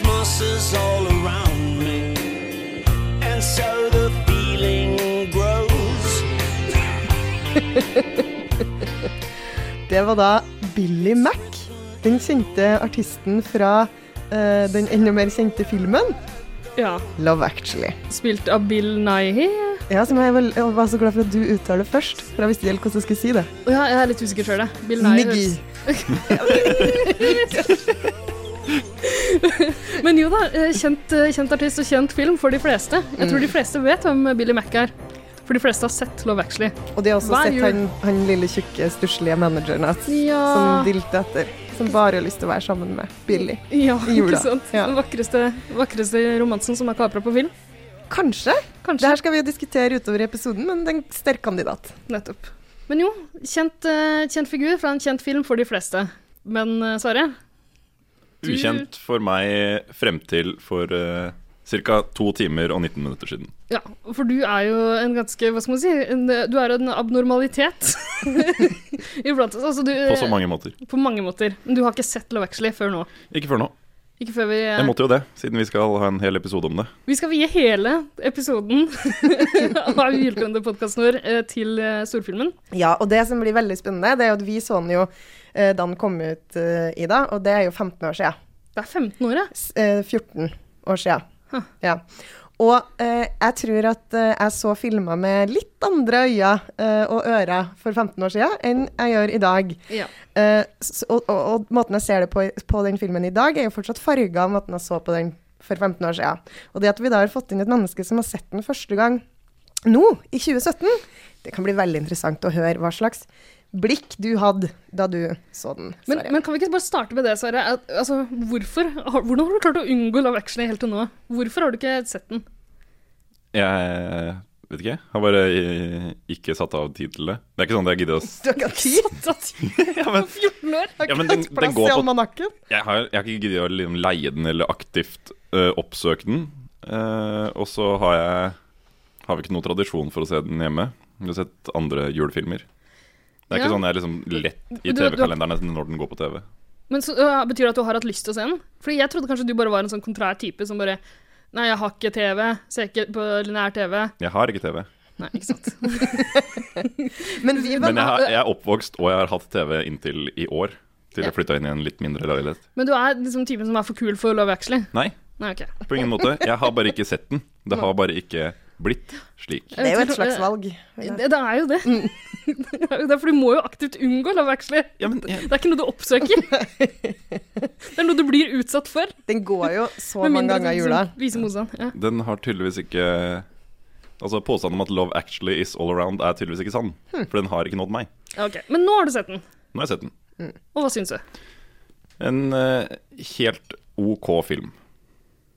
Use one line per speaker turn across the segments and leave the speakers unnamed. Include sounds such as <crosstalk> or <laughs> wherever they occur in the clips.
Christmas is all around me. And so the feeling grows. <laughs>
Det var da Billy Mac, den kjente artisten fra uh, den enda mer kjente filmen
Ja.
Love Actually.
Spilt av Bill Nighy.
Ja, som jeg, vel, jeg var så glad for at du uttaler det først, for jeg visste ikke helt hvordan jeg skulle si det.
Ja, jeg er litt usikker sjøl, jeg. Bill Nighy.
Niggy. <laughs> <laughs>
Men jo da, eh, kjent, eh, kjent artist og kjent film for de fleste. Jeg tror de fleste vet hvem Billy Mac er. For de fleste har sett Love Actually.
Og de har også
Hver
sett han, han lille, tjukke, stusslige manageren hans
Ja.
som dilter etter. Som bare har lyst til å være sammen med Billy.
Ja, <laughs>
i jula.
ikke sant?
Ja.
Den vakreste, vakreste romansen som er kapra på film.
Kanskje. Det her skal vi jo diskutere utover i episoden, men det er en sterk kandidat.
Nettopp. Men jo, kjent, eh, kjent figur fra en kjent film for de fleste. Men Sverre?
Ukjent for meg frem til for uh, ca. to timer og 19 minutter siden.
Ja, for du er jo en ganske, hva skal man si, en, du er en abnormalitet. <laughs> Iblant. Altså, du,
På så mange måter.
På mange måter. Men du har ikke sett Love Actually før nå.
Ikke før nå.
Ikke før vi
Jeg måtte jo det, siden vi skal ha en hel episode om det.
Vi skal vie hele episoden <laughs> av julekalender-podkasten vår eh, til eh, storfilmen.
Ja, og det som blir veldig spennende, det er jo at vi så den jo eh, da den kom ut, Ida, og det er jo 15 år siden.
Det er 15 år, ja.
Eh, 14 år siden.
Huh.
Ja. Og eh, jeg tror at eh, jeg så filmer med litt andre øyne eh, og ører for 15 år siden enn jeg gjør i dag.
ja.
Eh, og, og, og måten jeg ser det på, på den filmen i dag, er jo fortsatt farga av måten jeg så på den for 15 år siden. Og det at vi da har fått inn et menneske som har sett den første gang nå, i 2017, det kan bli veldig interessant å høre hva slags blikk du hadde da du så den.
Men, men kan vi ikke bare starte med det, Sverre? Altså, hvorfor, hvordan har du klart å unngå Love Actually helt til nå? Hvorfor har du ikke sett den?
Jeg vet ikke. Har bare ikke satt av tid til det. Det er ikke sånn at jeg gidder å
du har ikke hatt tid? <laughs>
ja, men, <laughs>
14 år?
Har
Ja,
ikke hatt plass i almanakken?
jeg, har, jeg har ikke giddet å liksom leie den eller aktivt uh, oppsøke den. Uh, og så har jeg Har vi ikke noen tradisjon for å se den hjemme. Vi har sett andre julefilmer. Det er
Ja.
ikke sånn jeg liksom lett i TV-kalenderen når den går på TV.
Men så, uh, Betyr det at du har hatt lyst til å se den? Fordi jeg trodde kanskje du bare var en sånn kontrær type som bare Nei, jeg har ikke TV. Ser ikke på lineær TV.
Jeg har ikke TV.
Nei, ikke sant. <laughs>
Men vi var
Men jeg, har, jeg er oppvokst, og jeg har hatt TV inntil i år. Til jeg flytta inn i en litt mindre leilighet.
Men du er liksom typen som er for kul for Love Actually?
Nei,
Nei, okay.
på ingen måte. Jeg har bare ikke sett den. Det har bare ikke blitt slik.
Det er jo et slags valg.
Det, det er jo det. <laughs> det er jo det, For du må jo aktivt unngå Love Actually.
Ja, men ja.
Det er ikke noe du oppsøker. <laughs> det er noe du blir utsatt for.
Den går jo så mange ganger i jula.
viser. Ja.
den har tydeligvis ikke Altså Påstanden om at 'love actually is all around' er tydeligvis ikke sann. For den har ikke nådd meg.
Okay, Men nå har du sett den,
Nå har jeg sett den.
og hva syns du?
En uh, helt OK film.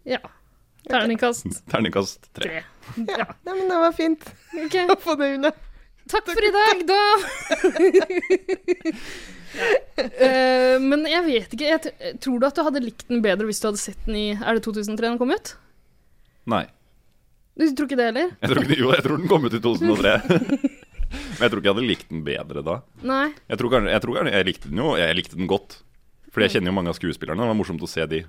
Ja. Terningkast <laughs>
Terningkast tre.
Ja,
Nei, men det var fint
okay. <laughs>
å få det unna.
Takk for i dag, da! uh, <laughs> men jeg vet ikke. Jeg t tror du at du hadde likt den bedre hvis du hadde sett den i Er det 2003 den kom ut?
Nei.
Du tror ikke det heller?
Jeg tror, ikke, jo, jeg tror den kom ut i 2003. Men jeg tror ikke jeg hadde likt den bedre da.
Nei.
Jeg tror jeg, tror jeg likte den jo Jeg likte den godt. Fordi jeg kjenner jo mange av skuespillerne. Det var morsomt å se de.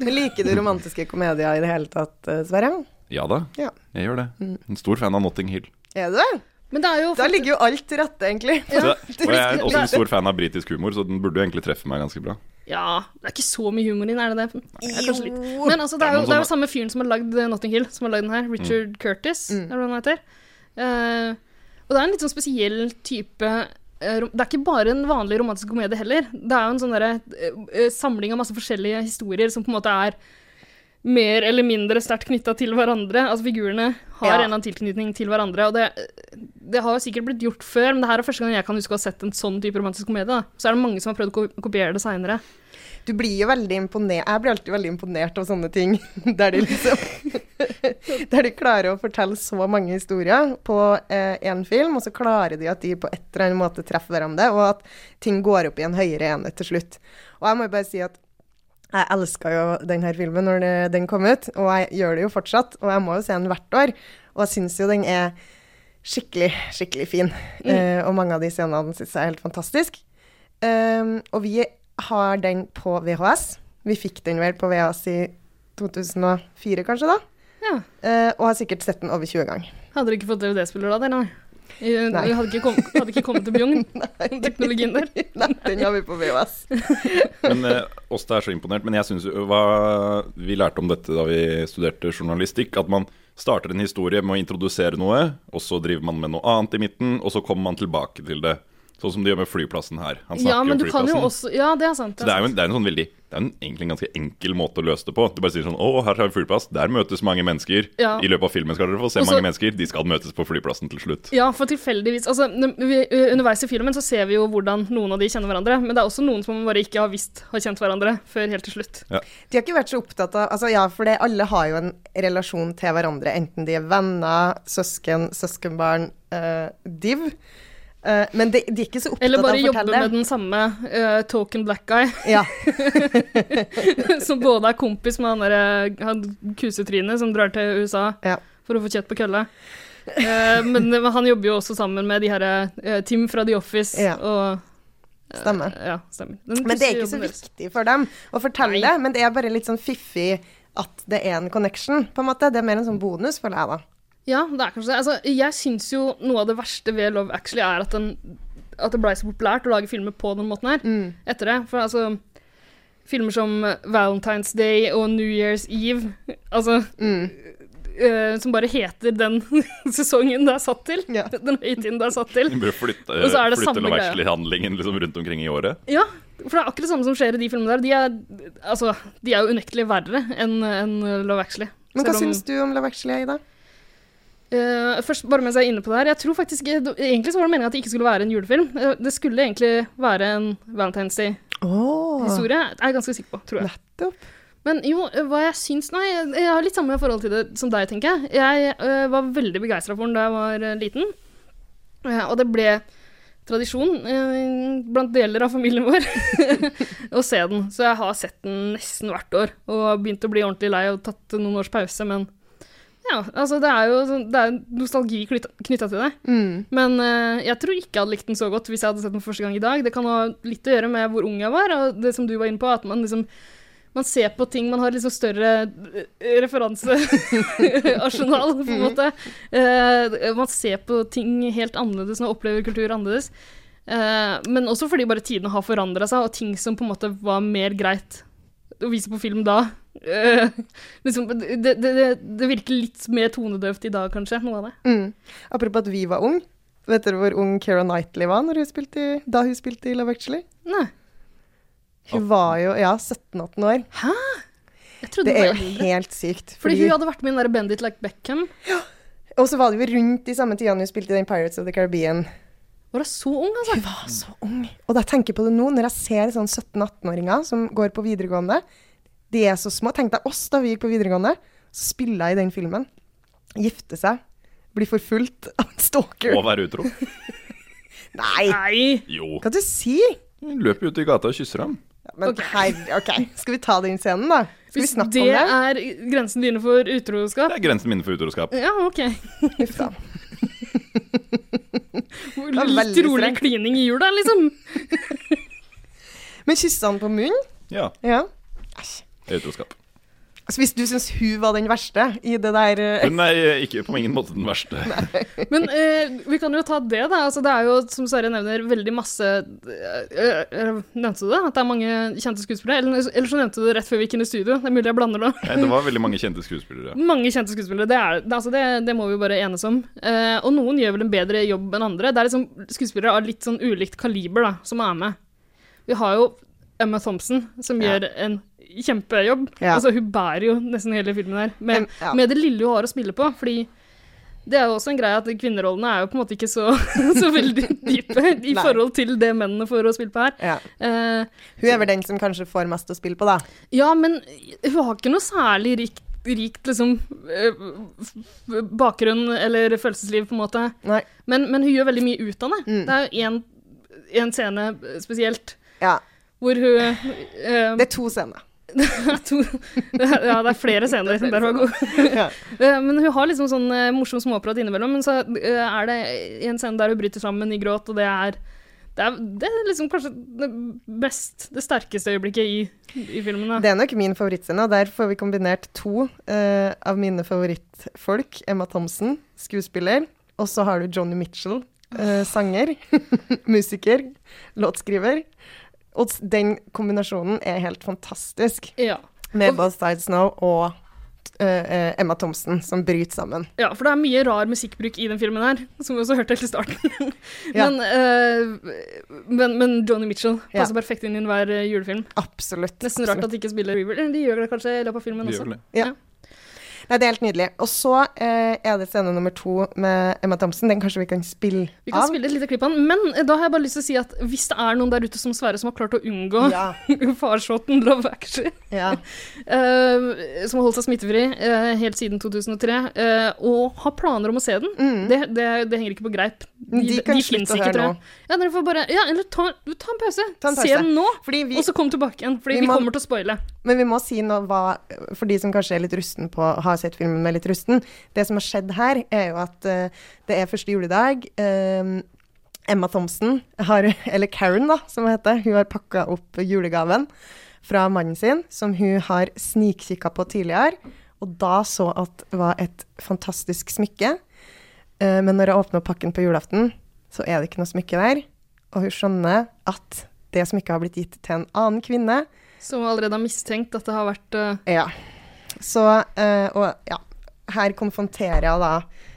Men liker du romantiske komedier i det hele tatt, eh, Sverre?
Ja da,
Ja.
jeg gjør det. En stor fan av Notting Hill.
Er du det?
Men det er jo
Da ligger jo alt til rette, egentlig. <laughs>
Så, <laughs> og jeg er også en stor fan av britisk humor, så den burde jo egentlig treffe meg ganske bra.
Ja, det er ikke så mye humor inn, er det det? Det er. Men altså, det er jo, det er jo samme fyren som har lagd eh, Notting Hill, som har lagd den her. Richard Curtis, er det hva han heter. Uh, og det er en litt sånn spesiell type Det er ikke bare en vanlig romantisk komedie heller. Det er jo en sånn eh, eh, samling av masse forskjellige historier som på en måte er mer eller mindre sterkt knytta til hverandre. Altså Figurene har
Ja.
en annen tilknytning til hverandre. Og det, det har sikkert blitt gjort før, men det her er første gang jeg kan huske å ha sett en sånn type romantisk komedie. Da. Så er det mange som har prøvd å kopiere det seinere.
Du blir jo veldig imponert Jeg blir alltid veldig imponert av sånne ting. <laughs> Der de liksom <laughs> Der de klarer å fortelle så mange historier på én film, og så klarer de at de på et eller annet måte treffer hverandre, og at ting går opp i en høyere enhet til slutt. Og jeg må jo bare si at jeg elska jo denne filmen når det, den kom ut, og jeg gjør det jo fortsatt. Og jeg må jo se den hvert år. Og jeg syns jo den er skikkelig, skikkelig fin. Eh, og mange av de scenene syns jeg er helt fantastisk. Um, og vi har den på VHS. Vi fikk den vel på VHS i 2004, kanskje, da.
Ja.
Uh, og har sikkert sett den over 20 ganger.
Hadde du ikke fått DVD-spiller da, dere? Vi hadde ikke, kom, hadde ikke kommet til Bjugn, <laughs> teknologien der. <laughs>
Nei, den har vi på VHS. <laughs>
Men eh, oss det er så imponert. Men jeg synes hva Vi lærte om dette da vi studerte journalistikk. At man starter en historie med å introdusere noe, og så driver man med noe annet i midten, og så kommer man tilbake til det. Sånn som de gjør med flyplassen her. Han snakker
Ja, men
om
du kan jo også Ja, det er sant.
Så det er en, det er en sånn veldig Det er en, egentlig en ganske enkel måte å løse det på. Du bare sier sånn Å, her har vi flyplass. Der møtes mange mennesker.
Ja.
I løpet av filmen skal dere få se
Og så-
mange mennesker. De skal møtes på flyplassen til slutt.
Ja, for tilfeldigvis Altså, vi, underveis i filmen så ser vi jo hvordan noen av de kjenner hverandre, men det er også noen som bare ikke har visst har kjent hverandre før helt til slutt.
De har ikke vært så opptatt av Altså ja, for det, alle har jo en relasjon til hverandre, enten de er venner, søsken, søskenbarn, eh, div. Eh, men de, de er ikke så opptatt av
Eller bare
av å
jobbe
fortelle.
med den samme uh, token black guy,
Ja. <laughs>
som både er kompis med han derre han kusetrynet som drar til USA
Ja.
for å få kjøtt på kølla. Uh, men han jobber jo også sammen med de her eh, Tim fra The Office
Ja.
og
Stemmer.
Ja, stemmer.
Men det er ikke så viktig for dem å fortelle Nei. men det er bare litt sånn fiffig at det er en connection, på en måte. Det er mer en sånn bonus, føler jeg, da.
Ja, det er kanskje det. Altså, jeg syns jo noe av det verste ved Love Actually er at, den, at det blei så populært å lage filmer på den måten her
Mm.
etter det. For altså Filmer som Valentine's Day og New Year's Eve, altså
Mm.
Uh, Som bare heter den <laughs> sesongen det er satt til.
Ja. <laughs>
Den høytiden det er satt til.
Bør flytte,
Og så er det
flytte
samme greia.
Love-Actually-handlingen liksom rundt omkring i året.
Ja, for det er akkurat det samme som skjer i de filmene der. De er, altså, de er jo unektelig verre enn en Love Actually.
Men hva syns du om Love Actually, Ida?
Eh, først, bare mens jeg er inne på det her Jeg tror faktisk Egentlig så var det meningen at det ikke skulle være en julefilm. Eh, det skulle egentlig være en Valentine's Day-historie.
jeg
er ganske sikker på, tror jeg.
nettopp.
Men jo, eh, hva jeg syns Nei, jeg, har litt samme forhold til det som deg, tenker jeg. Jeg uh, var veldig begeistra for den da jeg var uh, liten. Eh, og det ble tradisjon eh, blant deler av familien vår <laughs> å se den. Så jeg har sett den nesten hvert år og begynt å bli ordentlig lei og tatt noen års pause, men ja, altså det er jo sånn- det er nostalgi knytta til det.
Mm.
Men uh, jeg tror ikke jeg hadde likt den så godt hvis jeg hadde sett den for første gang i dag. Det kan ha litt å gjøre med hvor ung jeg var, og det som du var inne på, at man liksom man ser på ting, man har liksom større eh, referansearsenal, <laughs> på en måte. Uh, man ser på ting helt annerledes og opplever kultur annerledes. Uh, men også fordi bare tidene har forandra seg, og ting som på en måte var mer greit å vise på film da eh, <laughs> liksom, det, det, det, virker litt mer tonedøvt i dag, kanskje, noe av det.
Mm. Apropos at vi var ung. Vet dere hvor ung Keira Knightley var når hun spilte i, da hun spilte i Love Actually?
Nei.
Hun var jo ja, 17-18 år.
Jeg
Det er jo helt sykt.
Fordi hun hadde vært med i den der Bendit Like Beckham.
Og så var det jo rundt de samme tidene hun spilte i den Pirates of the Caribbean.
Var hun så ung, altså?
Hun var så ung. Og da tenker jeg på det nå, når jeg ser sånn 17-18-åringer som går på videregående. De er så små. Tenk deg oss da vi gikk på videregående. Så spiller jeg i den filmen. Gifte seg. Bli forfulgt av en stalker.
Og være utro. <laughs>
Nei,
Nei!
Jo.
hva du sier
Løper ut i gata og kysser ham.
Men
Ok.
herre, OK. Skal vi ta den scenen, da? Skal vi
Hvis
snakke
det
om det?
er grensen dine for utroskap
Det er grensen min for utroskap.
Ja, OK.
Uff da. <laughs>
Litt rolig klining i jula, liksom. <laughs>
Men kyssa han på munnen?
Ja,
Ja.
det er utroskap.
Så hvis du syns hun var den verste i det der eh,
Hun er ikke på ingen måte den verste. <laughs>
Men eh, vi kan jo ta det, da. Altså, det er jo, som Sverre nevner, veldig masse eh, eh, Nevnte du det? At det er mange kjente skuespillere? Eller, eller så nevnte du det rett før vi gikk inn i studio. Det er mulig jeg blander nå.
Nei, det var <laughs> veldig mange kjente skuespillere.
Mange kjente skuespillere. Det, er, det, altså det, det må vi jo bare enes om. Eh, og noen gjør vel en bedre jobb enn andre. Det er liksom skuespillere av litt sånn ulikt kaliber da, som er med. Vi har jo Emma Thompson, som
Ja.
gjør en kjempejobb.
Ja.
Altså, hun bærer jo nesten hele filmen her, med,
ja.
med det lille hun har å spille på. Fordi det er jo også en greie at kvinnerollene er jo på en måte ikke så, <laughs> så veldig dype i forhold til det mennene får å spille på her.
ja.
Uh,
Hun er vel den som kanskje får mest å spille på, da.
ja, men hun har ikke noe særlig rikt, rikt liksom eh, bakgrunn eller følelsesliv, på en måte. Men, men hun gjør veldig mye ut av det.
Mm.
Det er jo én en scene spesielt
Ja.
hun eh,
Det er to scener. <laughs>
to, Ja, det er flere scener. Der var god. Men hun har liksom sånn eh, morsom småprat innimellom. Men så eh, er det en scene der hun bryter sammen i gråt, og det er det er, det er liksom kanskje det best, det sterkeste øyeblikket i, i filmen. Da.
Det er nok min favorittscene, og der får vi kombinert to eh, av mine favorittfolk. Emma Thompson, skuespiller, og så har du Johnny Mitchell, eh, sanger, <laughs> musiker, låtskriver. Og den kombinasjonen er helt fantastisk,
Ja.
med Both Sides Now og uh, eh, Emma Thompson, som bryter sammen.
Ja, for det er mye rar musikkbruk i den filmen her, som vi også hørte helt i starten. <laughs> Men, uh, men, men Johnny Mitchell
Ja.
passer perfekt inn i enhver julefilm.
Absolutt.
Nesten rart
absolutt.
at de ikke spiller River. De gjør det kanskje i løpet av filmen
De
også.
gjør det. det.
Ja. Nei, det er helt nydelig. Og så eh, er det scene nummer to med Emma Thompson. Den kanskje vi kan spille av?
Vi kan
av?
spille et lite klipp av den, men eh, da har jeg bare lyst til å si at hvis det er noen der ute som Sverre som har klart å unngå
Ja. <laughs>
farsåten Love Actually,
ja. <laughs>
eh, som har holdt seg smittefri eh, helt siden 2003, eh, og har planer om å se den, det, det, det henger ikke på greip.
De, De kan slutte
finnes
å høre nå.
Ja, dere får bare Ja, eller ta, ta en pause.
Ta en
Se den nå,
vi,
og så kom tilbake igjen. Fordi
Vi
vi,
må-
kommer til å spoile.
Men vi må si noe hva, for de som kanskje er litt rusten på har sett filmen med litt rusten. Det som har skjedd her, er jo at uh, det er første juledag. Uh, Emma Thompson, har, <laughs> eller Karen da, som hun heter, hun har pakka opp julegaven fra mannen sin, som hun har snikkikka på tidligere, og da så at det var et fantastisk smykke. Uh, men når jeg åpner pakken på julaften, så er det ikke noe smykke der, og hun skjønner at det smykket har blitt gitt til en annen kvinne,
Som allerede har mistenkt at det har vært uh,
ja. Så, eh, og ja, her konfronterer jeg da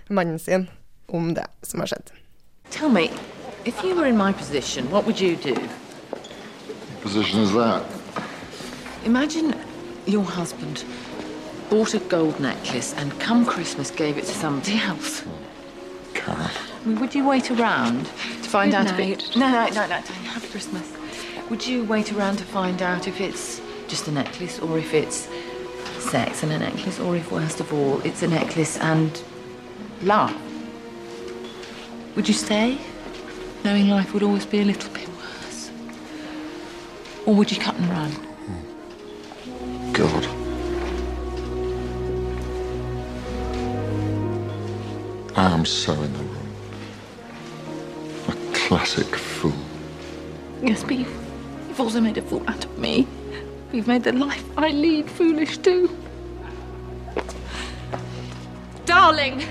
mannen sin om det som har skjedd.
Tell me, if you were in my position, what would you do?
position is that?
Imagine your husband bought a gold necklace and come Christmas gave it to somebody else.
Karen.
I mean, would you wait around to find out if it... No, no, no, no, don't have Christmas. Would you wait around to find out if it's just a necklace or if it's sex and a necklace or if, worst of all, it's a necklace and love? Would you stay, knowing life would always be a little bit worse? Or would you cut and run? Hmm.
God. I am so in the wrong. A classic fool.
Yes, but you've, you've also made a fool out of me. You've made the life I lead foolish too. Darling!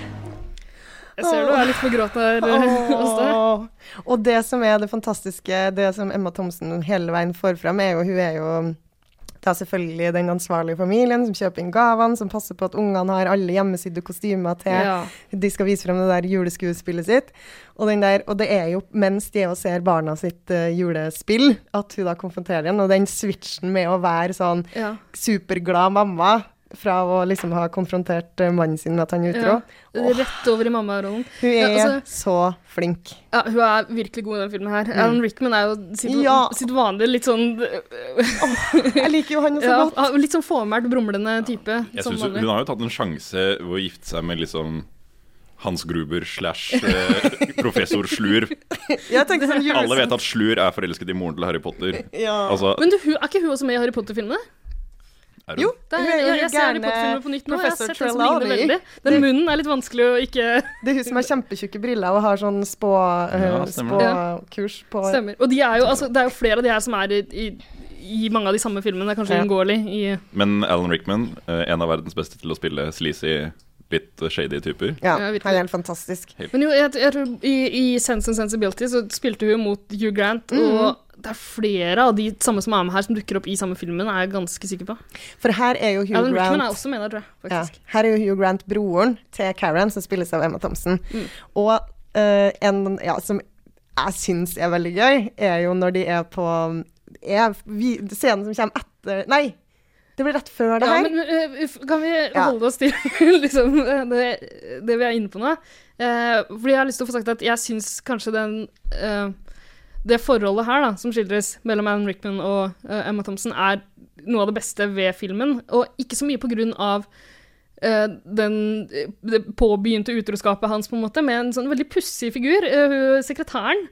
Jeg ser du er litt på gråt her eh.
Åh. Og det som er det fantastiske, det som Emma Thomsen hele veien får fram, er jo hun er jo da selvfølgelig den ansvarlige familien som kjøper inn gavene, som passer på at ungene har alle hjemmesydde kostymer til
Ja.
de skal vise frem det der juleskuespillet sitt. Og, den der, og det er jo mens de er og ser barna sitt uh, julespill, at hun da konfronterer igjen. Og den switchen med å være sånn
Ja.
superglad mamma fra å liksom ha konfrontert eh, mannen sin med at han er utro.
Ja. Rett over i mammarollen.
Hun er
Ja, altså-
så flink.
Ja, hun er virkelig god i den filmen her. Alan Rickman er jo sitt,
Mm. Ja.
sitt vanlige litt sånn
Jeg liker jo han så <laughs>
ja,
godt.
Litt sånn fåmælt, brumlende type.
Jeg synes hun, hun har jo tatt en sjanse ved å gifte seg med liksom Hans Gruber slash eh, professor Slur. <laughs>
Sånn
Alle vet at Slur er forelsket i moren til Harry Potter.
Ja.
Altså,
Men du, er ikke hun også med i Harry Potter-filmene?
Er hun?
Jo,
Det er, jeg, jeg ser Harry Potter-filmer på nytt nå, jeg har
professor
sett den som ligner
Trelawney.
veldig. Den munnen er litt vanskelig å ikke
Det er hun som har kjempetjukke briller og har sånn spåkurs uh,
Ja, spå
spåkurs på
Stemmer. Og de er jo, altså, det er jo flere av de her som er i, i, i mange av de samme filmene. Det er Kanskje
Ja.
uunngåelig
Men Alan Rickman, eh, en av verdens beste til å spille sleazy, litt shady typer.
Ja,
Ja,
han er helt fantastisk.
Men jo, jeg, jeg tror i, i Sense and Sensibility så spilte hun mot Hugh Grant, og det er flere av de samme som er med her, som dukker opp i samme filmen, er jeg ganske sikker på.
For her er jo Hugh
Alan Rickman
Grant
er også med der, tror jeg.
Ja, her er jo Hugh Grant broren til Karen, som spilles av Emma Thompson.
Mm.
Og uh, en ja, som jeg syns er veldig gøy, er jo når de er på er vi, Scenen som kommer etter Nei, det blir rett før det
Ja,
her.
men eh, kan vi
Ja.
holde oss til <laughs> liksom, eh, det, det vi er inne på nå? Eh, fordi jeg har lyst til å få sagt at jeg syns kanskje den eh, Det forholdet her da, som skildres mellom Alan Rickman og Emma Thompson, er noe av det beste ved filmen. Og ikke så mye på grunn av eh, den, det påbegynte utroskapet hans, på en måte, med en sånn veldig pussig figur. eh, sekretæren.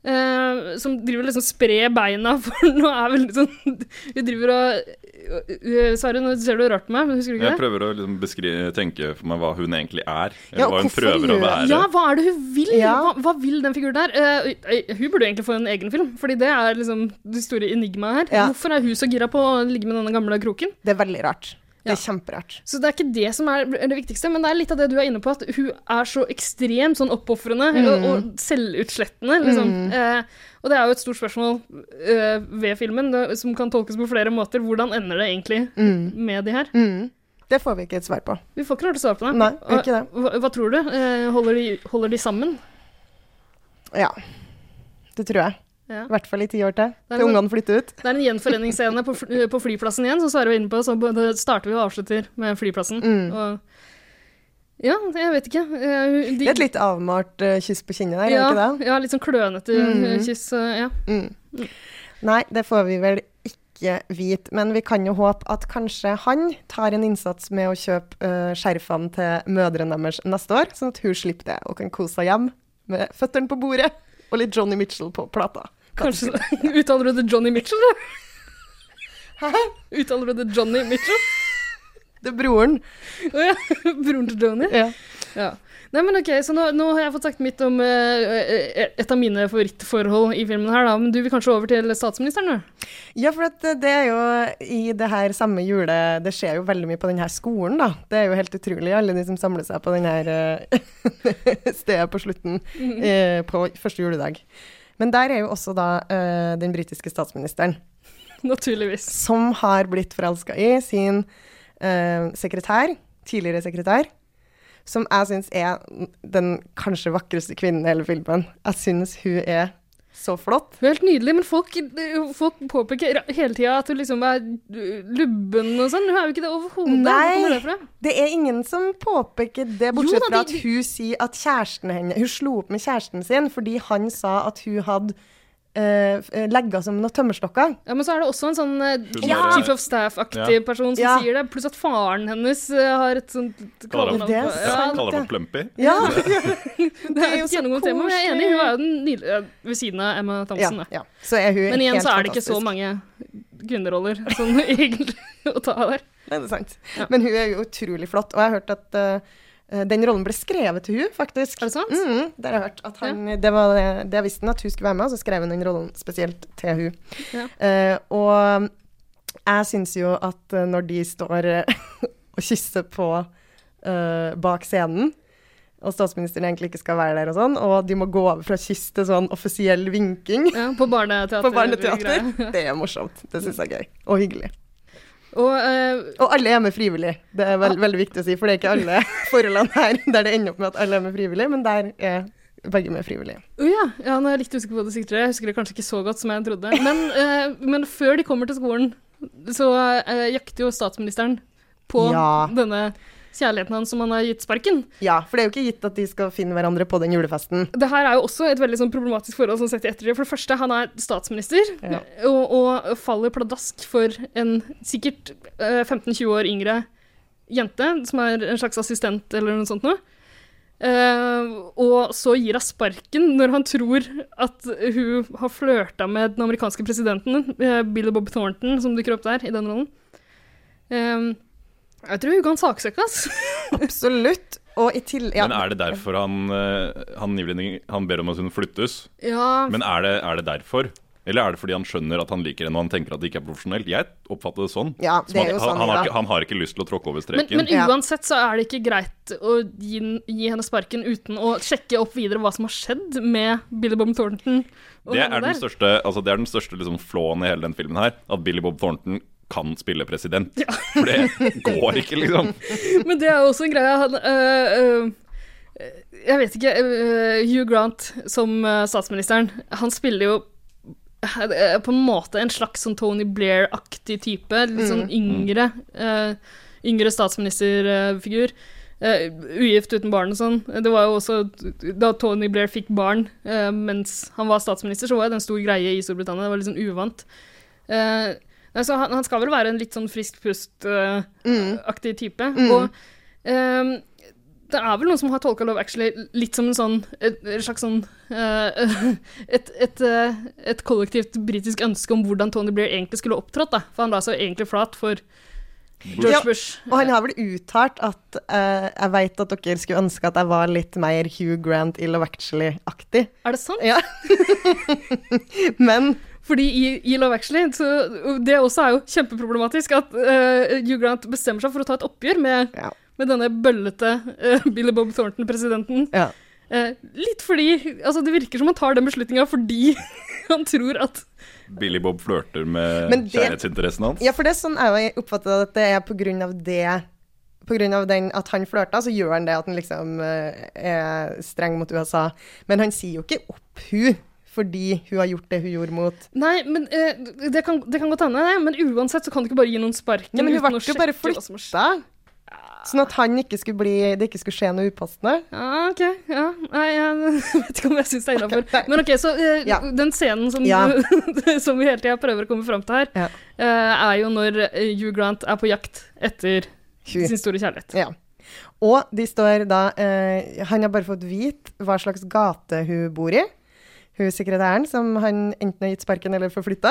Uh, som driver liksom sprer beina <laughs> for nå er veldig sånn Hun driver og uh, Sverre, nå ser du rart på meg, husker du ikke
Jeg prøver å liksom beskrive, tenke for meg hva hun egentlig er.
Ja,
hva hun prøver å være.
Ja, hva er det hun vil?
Ja.
Hva, hva vil den figuren der? Uh, eh, hun burde egentlig få en egen film, fordi det er liksom det store enigmaet her.
Ja.
Hvorfor er hun så gira på å ligge med denne gamle kroken?
Det er veldig rart. Det er kjemperart.
Så det er ikke det som er det viktigste, men det er litt av det du er inne på, at hun er så ekstremt sånn oppofrende
Mm.
og, og selvutslettende, liksom. Eh, og det er jo et stort spørsmål eh, ved filmen, det, som kan tolkes på flere måter. Hvordan ender det egentlig med de her?
Mm. Det får vi ikke et svar på.
Vi får ikke noe svar å svare på det.
Nei, ikke det.
Hva, hva tror du? Eh, holder, de, holder de sammen?
Ja. Det tror jeg.
Ja.
I hvert fall i ti år til. Til ungene flytter ut.
Det er en gjenforeningsscene på, på flyplassen igjen, som Sverre var inne på. Så starter vi og avslutter med flyplassen.
Mm.
Og ja, jeg vet ikke. Eh, de-
Det er et litt avmalt uh, kyss på kinnet der,
ja,
er det ikke det?
ja, litt sånn klønete
Mm.
eh, kyss. Uh, ja.
Mm. Nei, det får vi vel ikke vite, men vi kan jo håpe at kanskje han tar en innsats med å kjøpe uh, skjerfene til mødrene deres neste år, sånn at hun slipper det og kan kose seg hjem med føttene på bordet og litt Johnny Mitchell på plata.
Kanskje <laughs> Uttaler du det Johnny Mitchell, da? Uttaler du det Johnny Mitchell?
Det er broren.
Å ja. <laughs> Broren til Johnny?
Ja.
Ja. Nei, men ok, så nå, nå har jeg fått sagt mitt om eh, et av mine favorittforhold i filmen her, da. Men du vil kanskje over til statsministeren, du?
Ja, for at det er jo i det her samme jule... Det skjer jo veldig mye på denne skolen, da. Det er jo helt utrolig, alle de som samler seg på denne eh, <laughs> stedet på slutten eh, på første juledag. Men der er jo også da uh, den britiske statsministeren, <laughs>
Naturligvis.
som har blitt forelska i sin uh, sekretær, tidligere sekretær, som jeg syns er den kanskje vakreste kvinnen i hele filmen. Jeg syns hun er så flott.
Er helt nydelig, men folk, folk påpeker hele tida at hun liksom er lubben og sånn. Hun er jo ikke det overhodet.
Nei.
det?
Det er ingen som påpeker det, bortsett fra at hun sier at kjæresten henne Hun slo opp med kjæresten sin fordi han sa at hun hadde uh, legga som noen tømmerstokker.
Ja, Men så er det også en sånn
uh,
ja. chief of staff-aktig
Ja.
person som
Ja.
sier det. Pluss at faren hennes uh, har et sånt
Kaller
kallenavn.
Er
kaller
det.
for Plumpy.
Ja, <laughs>
Det er
jo et
gjennomgående tema, men jeg er enig. Hun er jo den nydelige ved siden av Emma Thompson.
ja. Så er hun
Men igjen
helt
så er det ikke så
fantastisk.
mange kvinneroller sånn <laughs> egentlig å ta der.
Nei, det er sant.
Ja.
Men hun er jo utrolig flott, og jeg har hørt at den rollen ble skrevet til hun, faktisk.
Er det sant?
Mm, det har jeg hørt. At han, det var det, jeg visste, at hun skulle være med, og så skrev hun den rollen spesielt til hun.
Ja.
Uh, og jeg syns jo at eh, når de står eh, <laughs> og kysser på uh, bak scenen, og statsministeren egentlig ikke skal være der og sånn, og de må gå over fra kyss til sånn offisiell vinking
Ja, på barneteater. <laughs>
på barneteater, det er morsomt. Det syns jeg er gøy. Og hyggelig.
Og uh,
Og alle er med frivillig. Det er veld, veldig viktig å si, for det er ikke alle <laughs> forholdene her der det ender opp med at alle er med frivillig, men der er begge med frivillig.
Uh, ja. ja, nå er jeg litt usikker på det du. Jeg husker det kanskje ikke så godt som jeg trodde. Men, uh, men før de kommer til skolen, så eh, jakter jo statsministeren på
Ja.
denne kjærligheten hans som han har gitt sparken.
Ja, for det er jo ikke gitt at de skal finne hverandre på den julefesten.
Det her er jo også et veldig sånn problematisk forhold sånn sett i ettertid. For det første, han er statsminister
Ja.
og, og faller pladask for en sikkert eh, 15-20 år yngre jente, som er en slags assistent eller noe sånt noe. Uh, og så gir hun sparken når han tror at hun har flørta med den amerikanske presidenten, Billy Bill Bob Thornton, som dukker opp der i den rollen. Eh, jeg tror hun kan saksøke, ass. <laughs>
Absolutt. Og i til... Ja,
Men er det derfor han, eh, han, han ber om at hun flyttes?
ja,
Men er det, er det derfor? Eller er det fordi han skjønner at han liker henne og han tenker at det ikke er profesjonelt? Jeg oppfatter det sånn.
Ja, det er jo
han,
sånn,
han, har
ja.
ikke, han har ikke lyst til å tråkke over streken.
men
men
uansett så er det ikke greit å gi, gi henne sparken uten å sjekke opp videre hva som har skjedd med Billy Bob Thornton.
det, er den største, altså det er den største liksom, flåen i hele den filmen her. At Billy Bob Thornton kan spille president. For det går ikke, liksom. <laughs>
Men det er jo også en greie han, øh, øh, Jeg vet ikke øh, Hugh Grant som øh, statsministeren, han spiller jo på en måte en slags sånn Tony Blair-aktig type. Litt sånn yngre, øh, yngre statsministerfigur. Uh, ugift uten barn og sånn. Det var jo også Da Tony Blair fikk barn uh, mens han var statsminister, så var det en stor greie i Storbritannia. Det var litt sånn uvant. Eh, nei, så han, han skal vel være en litt sånn frisk pust-aktig type. Og um, det er vel noen som har tolka Love Actually litt som en sånn et, et slags sånn eh, <laughs> et, et, eh, et kollektivt britisk ønske om hvordan Tony Blair egentlig skulle opptrådt. da. For han la seg egentlig flat for George
Ja,
Bush.
Og han har vel uttalt at uh, jeg vet at dere skulle ønske at jeg var litt mer Hugh Grant i Love Actually-aktig.
Er det sant?
Ja. <laughs> Men
Fordi i, i Love Actually, så det også er jo kjempeproblematisk, at uh, Hugh Grant bestemmer seg for å ta et oppgjør med,
Ja.
med denne bøllete uh, Billy Bob Thornton-presidenten.
ja.
Uh, litt fordi Altså, det virker som han tar den beslutninga fordi <laughs> han tror at
Billy Bob flørter med
det-
kjærlighetsinteressen hans.
Ja, for det er sånn jeg oppfatter at det er på grunn av det På grunn av den at han flørta, så gjør han det at han liksom er streng mot USA. Men han sier jo ikke opp hun fordi hun har gjort det hun gjorde mot
Nei, men eh, det, kan, det kan godt hende, det, men uansett så kan du ikke bare gi noen sparken
Ja, men hun
uten å
jo bare
sjekke hva som har skjedd.
flytta. Sånn at han ikke skulle bli, det ikke skulle skje noe upassende.
Ja, OK. Ja. Nei, jeg <laughs> vet ikke om jeg syns det er innafor.
Okay,
Men OK, så uh,
Ja.
den scenen som,
Ja. <laughs>
som vi hele tida prøver å komme fram til her,
Ja.
eh, er jo når eh, Hugh Grant er på jakt etter
Hugh.
sin store kjærlighet.
Ja. Og de står da uh, Han har bare fått vite hva slags gate hun bor i. Hun sekretæren som han enten har gitt sparken eller forflytta.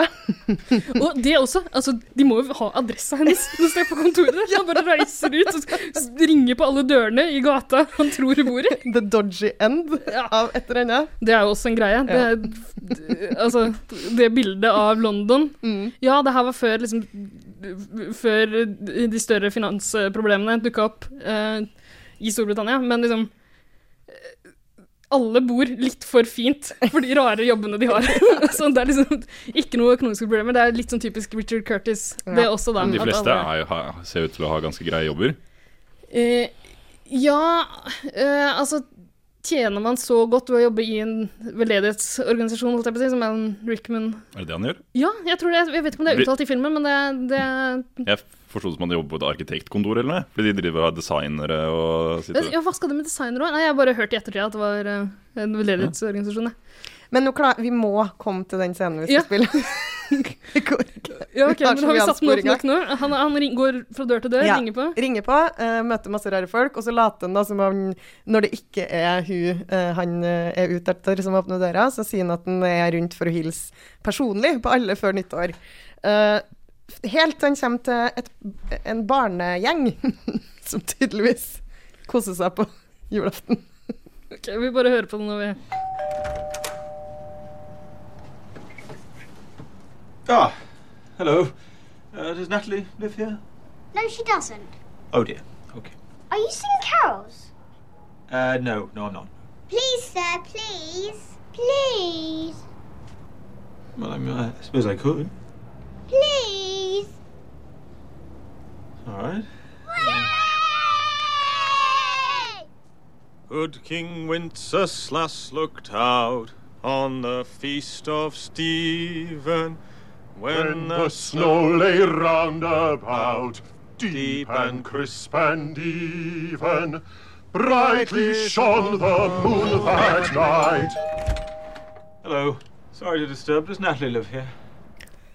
<laughs>
Og det også, altså, de må jo ha adressa hennes når de er på kontoret. <laughs> Han bare reiser ut og ringer på alle dørene i gata han tror hun bor i. <laughs>
The dodgy end
Ja.
av et eller annet.
Det er jo også en greie. Det, altså, det bildet av London
Mm.
Ja, det her var før liksom Før de større finansproblemene dukka opp eh, i Storbritannia, men liksom alle bor litt for fint for de rare jobbene de har. <laughs> så det er liksom ikke noe økonomiske problemer. Det er litt sånn typisk Richard Curtis, det
er
også, da.
Men de fleste
alle-
er, jo- ser ut til å ha ganske greie jobber.
Eh, ja, eh, altså Tjener man så godt ved å jobbe i en veldedighetsorganisasjon, holdt jeg på å si, som Alan Rickman
Er det det han gjør?
Ja, jeg tror det. Jeg vet ikke om det er uttalt i filmen, men det, det
Jeg forsto det som han jobber på et arkitektkontor eller noe. Fordi de driver og har designere og sitter
Ja, hva skal det med designere òg? Nei, jeg har bare hørt i ettertid at det var eh, en veldedighetsorganisasjon. jeg.
Men nå klar, vi må komme til den scenen vi skal
Ja.
spille. <laughs> Det går ikke.
Ja, ok, men Har vi satt den opp nok nå? Han, han ring, går fra dør til dør,
Ja.
ringer på.
Ringer på, uh, møter masse rare folk, og så later han da som om når det ikke er hun uh, han er ute etter som åpner døra, så sier han at han er rundt for å hilse personlig på alle før nyttår. Eh, helt til han kommer til et, en barnegjeng <laughs> som tydeligvis koser seg på julaften.
Ok, Vi bare hører på den når vi
Ah, hello. Uh, does Natalie live here?
No, she doesn't.
Oh dear. Okay.
Are you singing carols?
Uh, no, no, I'm not.
Please, sir, please. Please.
Well, I, mean, I suppose I could.
Please.
All right.
Yay!
Good King Wenceslas looked out on the feast of Stephen when,
the snow lay round about, deep and crisp and even, brightly shone the moon that night.
Hello. Sorry to disturb. Does Natalie live here?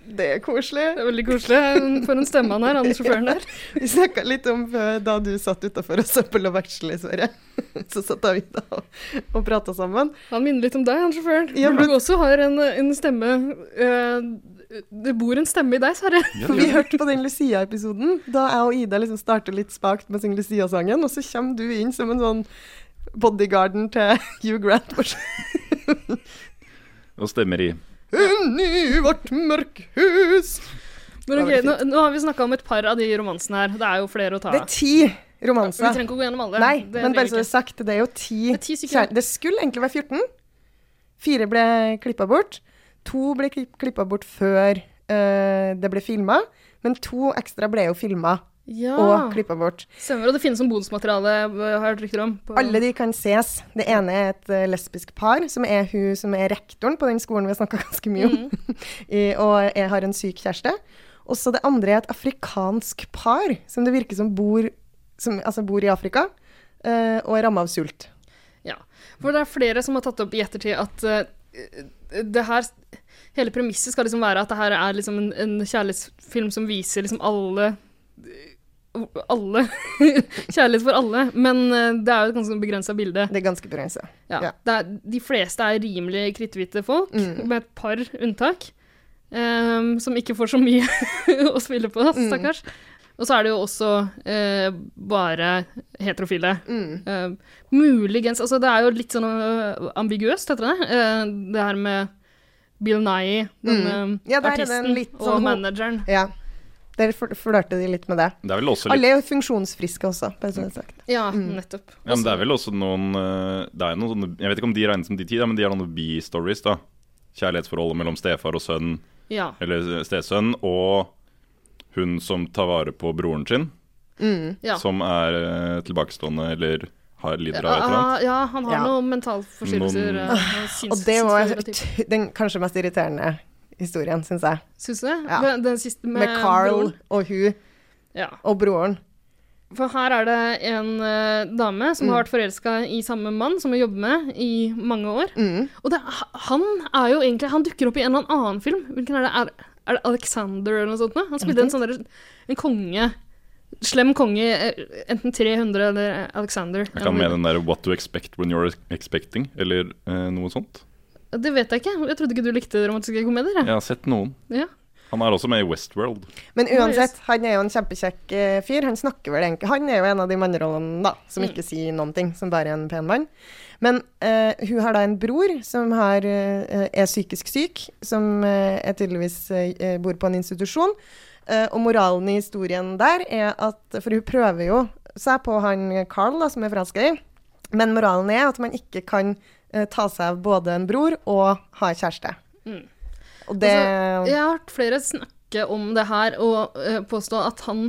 Det er koselig.
Det er veldig koselig. For en stemme han er, han sjåføren der. <laughs>
Vi snakka litt om da du satt utafor og så på Love Actually, Sverre. <laughs> Så satt vi da og, og prata sammen.
Han minner litt om deg, han sjåføren.
Ja, men-
Du også har en, en stemme eh, Det bor en stemme i deg, Sverre.
For <laughs> vi hørte på den Lucia-episoden, da jeg og Ida liksom starter litt spakt med å synge Lucia-sangen, og så kommer du inn som en sånn bodyguarden til Hugh Grant.
og stemmer i
inn i vårt mørkhus.
Men ok, nå, nå har vi snakka om et par av de romansene her. Det er jo flere å ta
Det er ti romanser.
Vi trenger ikke å gå gjennom alle.
Nei,
Det
men
trenger
bare
vi
så det er
ikke.
sagt, det er jo ti,
Det er ti stykker.
kjær- Det skulle egentlig være 14. Fire ble klippa bort. To ble klippa bort før eh, det ble filma, men to ekstra ble jo filma
Ja.
og klippa bort.
Stemmer, og det finnes som bonusmateriale, øh, har jeg hørt rykter om. på-
Alle de kan ses. Det ene er et eh, lesbisk par, som er hun som er rektoren på den skolen vi har snakka <laughs> ganske mye om, <laughs> I, og jeg har en syk kjæreste. Og så det andre er et afrikansk par, som det virker som bor, som, altså bor i Afrika, uh, og er ramma av sult.
Ja. For det er flere som har tatt opp i ettertid at uh, det her Hele premisset skal liksom være at det her er liksom en, en kjærlighetsfilm som viser liksom alle alle. <laughs> Kjærlighet for alle. Men øh, det er jo et ganske begrensa bilde.
Det er ganske begrensa.
Ja.
Ja.
Det er, de fleste er rimelig kritthvite folk,
Mm.
med et par unntak. Um, som ikke får så mye <laughs> å spille på,
Mm.
stakkars. Og så er det jo også uh, bare heterofile.
Mm.
Uh, muligens Altså, det er jo litt sånn øh, ambiguøst, heter det. Uh, det her med Bill Nye, denne
Mm.
eh, artisten, og
sånn ho-
manageren.
Ja. Der fl- flørter de litt med det.
Det er vel også litt
Alle er jo funksjonsfriske også.
Ja,
Mm.
nettopp.
Ja, men det er vel også noen eh, Det er noen sånne Jeg vet ikke om de regnes som de ti, men de har noen B-stories, da. Kjærlighetsforholdet mellom stefar og sønn,
Ja.
eller stesønn, og hun som tar vare på broren sin,
Mm.
Ja.
som er eh, tilbakestående eller har lider av et eller
Ja,
annet.
ja, han har
Ja.
noen mentalforstyrrelser.
Noen-
eh,
Og det var den kanskje mest irriterende historien, syns jeg.
Syns du det?
Ja.
Den, den siste med,
Med Carl
broren?
og hun
Ja.
og broren.
For her er det en uh, dame som
Mm.
har vært forelska i samme mann som hun jobber med i mange år.
Mm.
Og det, han er jo egentlig Han dukker opp i en eller annen film. Hvilken er det? Er, er det Alexander eller noe sånt? nå? Han spiller en sånn en konge. Slem konge. eh, Enten 300 eller Alexander.
Jeg kan med den der 'What to expect when you're expecting', eller eh, noe sånt.
Det vet jeg ikke. Jeg trodde ikke du likte romantiske komedier. jeg.
Jeg har sett noen.
Ja.
Han er også med i Westworld.
Men uansett, han er jo en kjempekjekk eh, fyr. Han snakker vel egentlig Han er jo en av de mannerollene da, som
Mm.
ikke sier noen ting, som bare er en pen mann. Men uh, hun har da en bror som har, uh, er psykisk syk, som uh, er tydeligvis bor på en institusjon. Eh, og moralen i historien der er at For hun prøver jo seg på han Carl, da, som er forelska i. Men moralen er at man ikke kan ta seg av både en bror og ha kjæreste.
Mm.
Og det
Altså, jeg har hørt flere snakke om det her og uh, påstå at han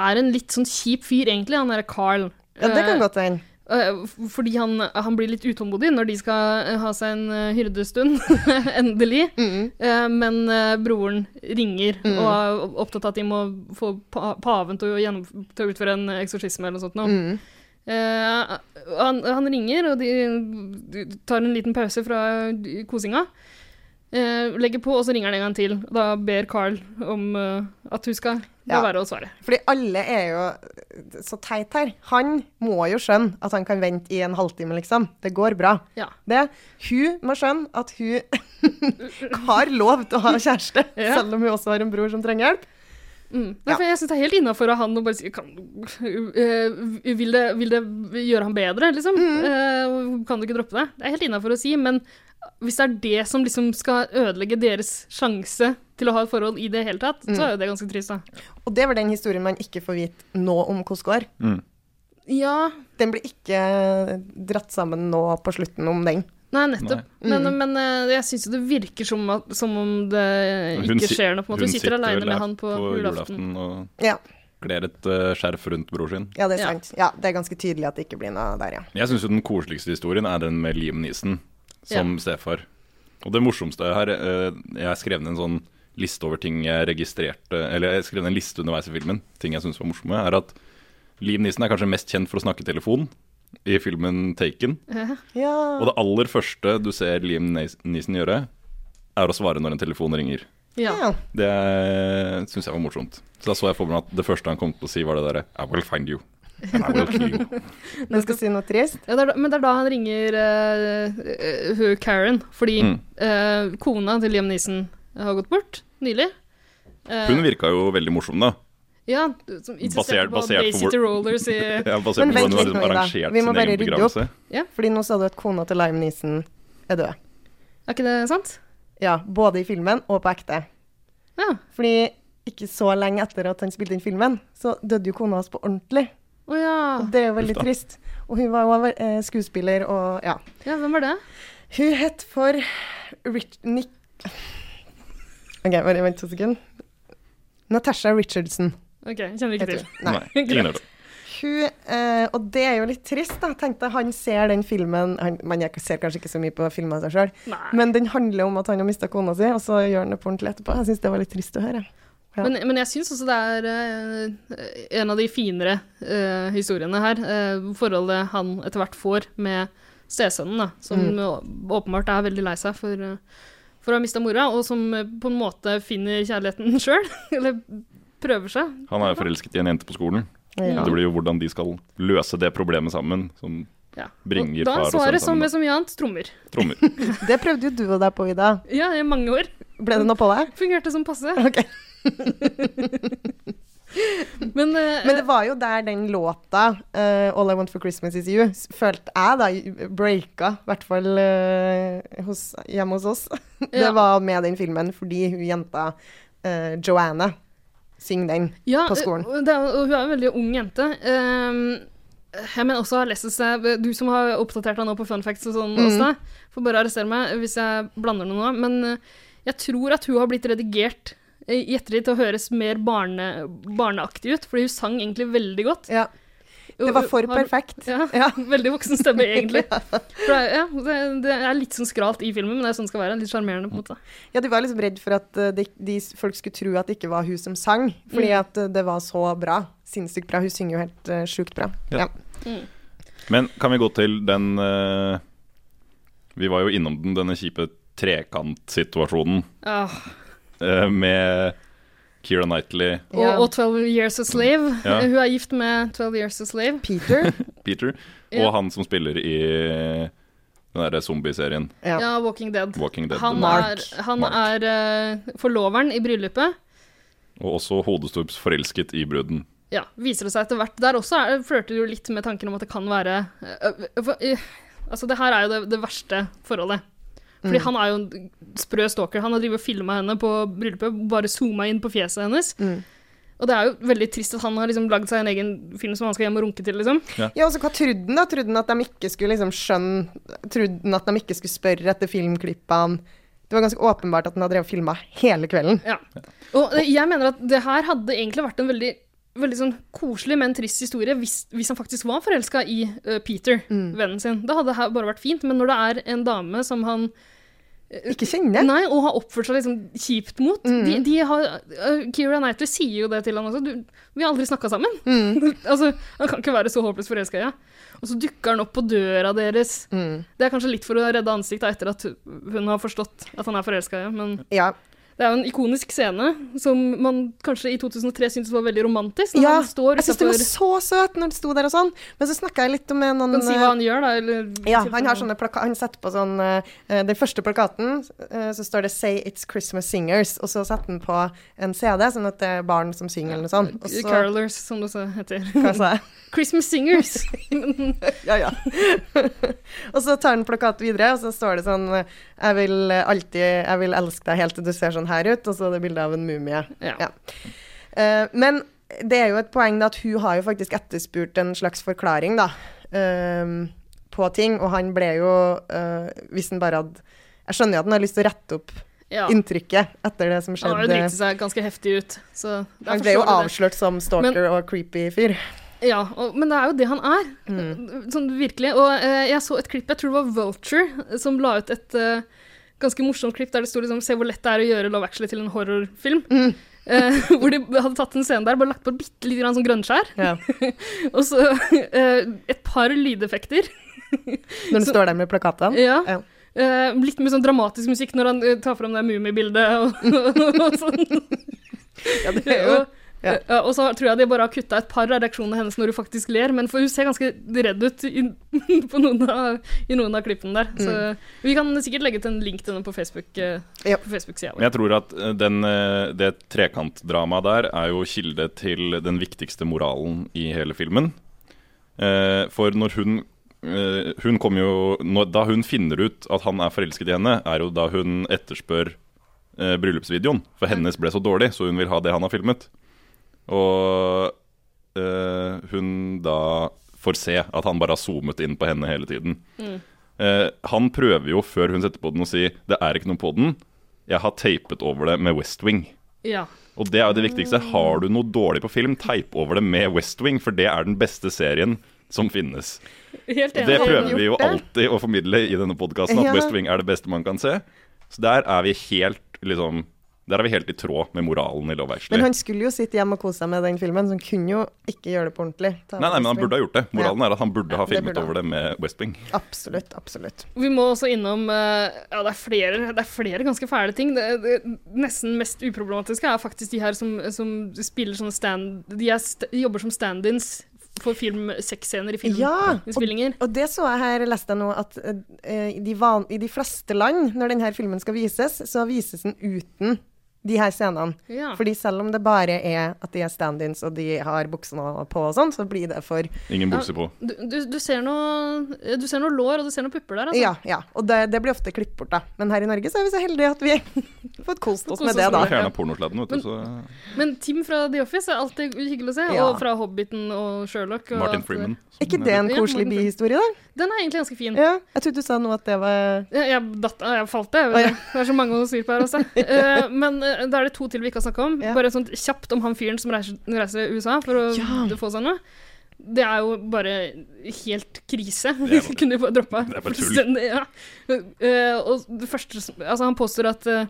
er en litt sånn kjip fyr, egentlig, han derre Carl.
Ja, det kan
Eh,
godt hende.
eh, fordi han, han blir litt utålmodig når de skal eh, ha seg en eh, hyrdestund, <laughs> endelig. Eh, men eh, broren ringer
Mm.
og er opptatt av at de må få paven til å, til å utføre en eksorsisme eller noe sånt. Nå.
Mm.
Eh, han, han ringer, og de, de tar en liten pause fra kosinga. Uh, legger på, og så ringer han en gang til. Da ber Carl om uh, at hun skal la
Ja.
være å svare.
Fordi alle er jo så teit her. Han må jo skjønne at han kan vente i en halvtime, liksom. Det går bra.
Ja.
Det. Hun må skjønne at hun <laughs> har lov til å ha kjæreste,
Ja.
selv om hun også har en bror som trenger hjelp.
Mm. Nei, for Jeg syns det er helt innafor av han å bare si kan, eh, vil, det, vil det gjøre ham bedre, liksom? Eh, kan du ikke droppe det? Det er helt innafor å si, men hvis det er det som liksom skal ødelegge deres sjanse til å ha et forhold i det hele tatt, så er jo det ganske trist, da.
Og det var den historien man ikke får vite nå om hvordan går.
Mm.
Ja,
Den blir ikke dratt sammen nå på slutten om den.
Nei, nettopp.
Nei.
Men,
Mm.
men eh, jeg syns jo det virker som, at, som om det ikke
si-
skjer noe. på en måte. Hun sitter
sitter
aleine med han på, julaften.
og
Ja.
kler et uh, skjerf rundt bror sin.
Ja, det er sant. Ja, det er ganske tydelig at det ikke blir noe der, ja.
Jeg syns den koseligste historien er den med Liam Neeson som stefar. Og det morsomste her uh, Jeg skrev ned en sånn liste over ting jeg registrerte Eller jeg skrev ned en liste underveis i filmen, ting jeg syntes var morsomme, er at Liam Neeson er kanskje mest kjent for å snakke i telefon i filmen Taken.
Ja.
Og det aller første du ser Liam Neeson gjøre, er å svare når en telefon ringer.
Ja.
Det syns jeg var morsomt. Så da så jeg for meg at det første han kom til å si, var det derre I will find you. And I will kill you. <laughs>
Den skal si noe trist.
Ja, det er, da- men det er da han ringer uh, uh, Karen, fordi
Mm.
uh, kona til Liam Neeson har gått bort nylig. Eh,
Hun virka jo veldig morsom, da.
Ja, som ikke
Basert-
på
basert
Bay
på
City Rollers i <laughs>
Ja, basert
Men
på
vent litt nå, Ida. Vi må bare rydde opp.
Ja.
Fordi nå sa du at kona til Lime Neeson er død.
Er ikke det sant?
Ja, både i filmen og på ekte.
Ja.
Fordi ikke så lenge etter at han spilte inn filmen, så døde jo kona hans på ordentlig.
Oh, ja.
Og det er jo veldig
Ufta.
trist. Og hun var jo eh, skuespiller og ja.
ja. Hvem var det?
Hun het for Rich... Nick... OK, bare vent to sekunder. Natasha Richardson.
Ok, kjenner ikke til.
Nei.
Nei, ingen av
Hun, eh, og det er jo litt trist, da. Tenkte han ser den filmen han, Man ser kanskje ikke så mye på filmer av seg sjøl, men den handler om at han har mista kona si, og så gjør han det på ordentlig etterpå. Jeg syns det var litt trist å høre. Ja.
Men, men jeg syns også det er eh, en av de finere eh, historiene her. eh, forholdet han etter hvert får med stesønnen, da, som
Mm.
åpenbart er veldig lei seg for, eh, for å ha mista mora, og som eh, på en måte finner kjærligheten <laughs> sjøl. Eller prøver seg.
Han er jo forelsket i en jente på skolen.
Ja.
Det blir jo hvordan de skal løse det problemet sammen, som
Ja.
bringer
Og da
far
er
og sønn
svaret som
sammen.
med så mye annet trommer.
Trommer. <laughs>
Det prøvde jo du og deg på, Ida.
Ja, i mange år.
Ble det noe på deg?
Fungerte som passe.
Ok. <laughs>
Men, uh,
Men det var jo der den låta, uh, 'All I Want for Christmas Is You', følte jeg da breaka, i hvert fall uh, hos, hjemme hos oss. <laughs> det
Ja.
var med den filmen fordi hun jenta eh, Joanna synger den
Ja,
på skolen.
og Det hun er en veldig ung jente. Ehm, jeg mener også har lest seg Du som har oppdatert deg nå på fun facts og sånn,
mm.
Åsta, får bare arrestere meg hvis jeg blander noe nå. Men eh, jeg tror at hun har blitt redigert eh, i ettertid til å høres mer barne, barneaktig ut, fordi hun sang egentlig veldig godt.
Ja. Det var for
har-
perfekt.
Ja, <laughs> <laughs> Veldig voksen stemme, <laughs> egentlig. For det, ja, det, det er litt sånn skralt i filmen, men det er sånn det skal være. Litt sjarmerende, på en måte.
Ja, de var liksom redd for at eh, de, de, folk skulle tro at det ikke var hun som sang, fordi
Mm.
at eh, det var så bra. Sinnssykt bra. Hun synger jo helt uh, sjukt bra.
Ja.
Ja.
Men kan vi gå til den uh, Vi var jo innom den, denne kjipe trekantsituasjonen
Ah.
Uh, med Keira Knightley,
Og, og 12 Years a Slave.
Ja. <laughs>
Hun er gift med 12 Years a Slave.
Peter. <laughs>
Peter,
Ja.
og han som spiller i den derre zombieserien.
Ja. Walking Dead.
Walking Dead.
Han
Mark.
er, han
Mark.
er uh, forloveren i bryllupet.
Og også hodestups forelsket i bruden.
Ja, viser det seg etter hvert. Der også er, flørter du litt med tanken om at det kan være uh, for, øh, Altså, det her er jo det, det verste forholdet. Fordi
Mm.
han er jo en sprø stalker. Han har drevet og filma henne på bryllupet, bare zooma inn på fjeset hennes.
Mm.
Og det er jo veldig trist at han har liksom lagd seg en egen film som han skal hjem og runke til, liksom.
Ja, altså Hva trodde han da? Trodde han at de ikke skulle liksom skjønne Trodde han at de ikke skulle spørre etter filmklippene? Det var ganske åpenbart at han hadde drevet og filma hele kvelden.
Ja. Og jeg mener at det her hadde egentlig vært en veldig, veldig sånn koselig, men trist historie hvis, hvis han faktisk var forelska i uh, Peter, vennen sin. Da hadde det bare vært fint. Men når det er en dame som han uh,
Ikke kjenner?
Nei, og har oppført seg liksom kjipt mot. De, de har, uh, Keira Knightley sier jo det til han også. Du, vi har aldri snakka sammen. <laughs> altså, han kan ikke være så håpløst forelska i henne. Og så dukker han opp på døra deres. Det er kanskje litt for å redde ansiktet etter at hun har forstått at han er forelska i henne, men
Ja.
Det er jo en ikonisk scene som man kanskje i 2003 syntes var veldig romantisk.
Ja,
han står
jeg syns det var så søt når det sto der og sånn. Men så snakka jeg litt med noen
Kan si hva han gjør, da? Eller,
Ja, han har sånne plaka Han setter på sånn uh, Den første plakaten, uh, så står det 'Say It's Christmas Singers', og så setter han på en CD, sånn at det er barn som synger, eller noe sånt. Og så,
Carolers, som det også heter.
Hva sa jeg? <laughs>
Christmas Singers. <laughs>
ja, ja. <laughs> og så tar han plakat videre, og så står det sånn Jeg vil alltid Jeg vil elske deg helt til du ser sånn her ut, og så er det bilde av en mumie.
Ja.
Eh, men det er jo et poeng da at hun har jo faktisk etterspurt en slags forklaring, da, uh, på ting, og han ble jo uh, Hvis han bare hadde Jeg skjønner jo at han har lyst til å rette opp
Ja.
inntrykket etter det som skjedde.
Han har jo driti seg ganske heftig ut. Så
Han ble jo avslørt som stalker og creepy fyr.
Ja, og, men det er jo det han er. Sånn virkelig. Og eh, jeg så et klipp, jeg tror det var Vulture, som la ut et eh, ganske morsomt klipp der det sto liksom 'Se hvor lett det er å gjøre Love Actually til en horrorfilm'. <laughs> Eh, hvor de hadde tatt en scene der, bare lagt på bitte litt grann sånn grønnskjær. <laughs> og så eh, et par lydeffekter. <laughs>
Når du står der med plakatene.
Ja. Eh, litt med sånn dramatisk musikk når han eh, tar fram det mumiebildet og, og sånn.
Ja, det er jo
og, ja, og så tror jeg de bare har kutta et par av reaksjonene hennes når hun faktisk ler, men for hun ser ganske redd ut i, <laughs> på noen av, i noen av klippene der. Så vi kan sikkert legge til en link til den på Facebook, eh, på Facebook-sida
jeg tror at eh, den, eh, det trekantdramaet der er jo kilde til den viktigste moralen i hele filmen. Eh, For når hun eh, Hun kommer jo når, Da hun finner ut at han er forelsket i henne, er jo da hun etterspør eh, bryllupsvideoen. For hennes ble så dårlig, så hun vil ha det han har filmet. Og eh, hun da får se at han bare har zoomet inn på henne hele tiden.
Mm.
Eh, han prøver jo før hun setter på den å si 'det er ikke noe på den'. Jeg har teipet over det med West Wing.
Ja.
Og det er jo det viktigste. Har du noe dårlig på film, teip over det med West Wing, for det er den beste serien som finnes.
Helt enig.
Det prøver vi jo alltid å formidle i denne podkasten, at
Ja.
West Wing er det beste man kan se. Så der er vi helt liksom Der er vi helt i tråd med moralen i Love
Men han skulle jo sitte hjemme og kose seg med den filmen, så han kunne jo ikke gjøre det på ordentlig.
Nei, nei, men han burde ha gjort det. Moralen
Ja.
er at han burde ha
filmet det burde
over det med West Wing.
Absolutt, absolutt.
Vi må også innom eh, Ja, det er flere, det er flere ganske fæle ting. Det, det nesten mest uproblematiske er faktisk de her som, som spiller sånne stand... De er de jobber som stand-ins for film, sexscener i
Ja,
og,
Og det så jeg her, leste jeg nå, at uh, i, de van i de fleste land, når denne filmen skal vises, så vises den uten de her scenene.
Ja.
Fordi selv om det bare er at de er stand-ins og de har buksene på og sånn, så blir det for
Ingen bukse på.
Du, du, du, ser noe, du ser noe lår, og du ser noen pupper der, altså.
Ja, ja. Og det, det blir ofte klippet bort, da. Men her i Norge så er vi så heldige at vi <laughs> har fått kost oss med det, da.
Fjerna pornosladden, vet du, så
Men Tim fra The Office er alltid hyggelig å se,
Ja.
og fra Hobbiten og Sherlock. Og
Martin Freeman.
Er ikke det en koselig bihistorie, da?
Den er egentlig ganske fin.
Ja. Jeg trodde du sa noe at det var
Jeg, jeg, datt, jeg falt, jeg. Det er så mange å si på her også. <laughs> Eh, men da er det to til vi ikke har snakket om.
Ja.
Bare sånn kjapt om han fyren som reiser, reiser til USA for å
Ja.
få seg noe. Det er jo bare helt krise.
Det <laughs> bare-
Kunne jo bare droppa.
det er bare tull. <laughs>
Ja. Uh, og det første Altså, han påstår at eh,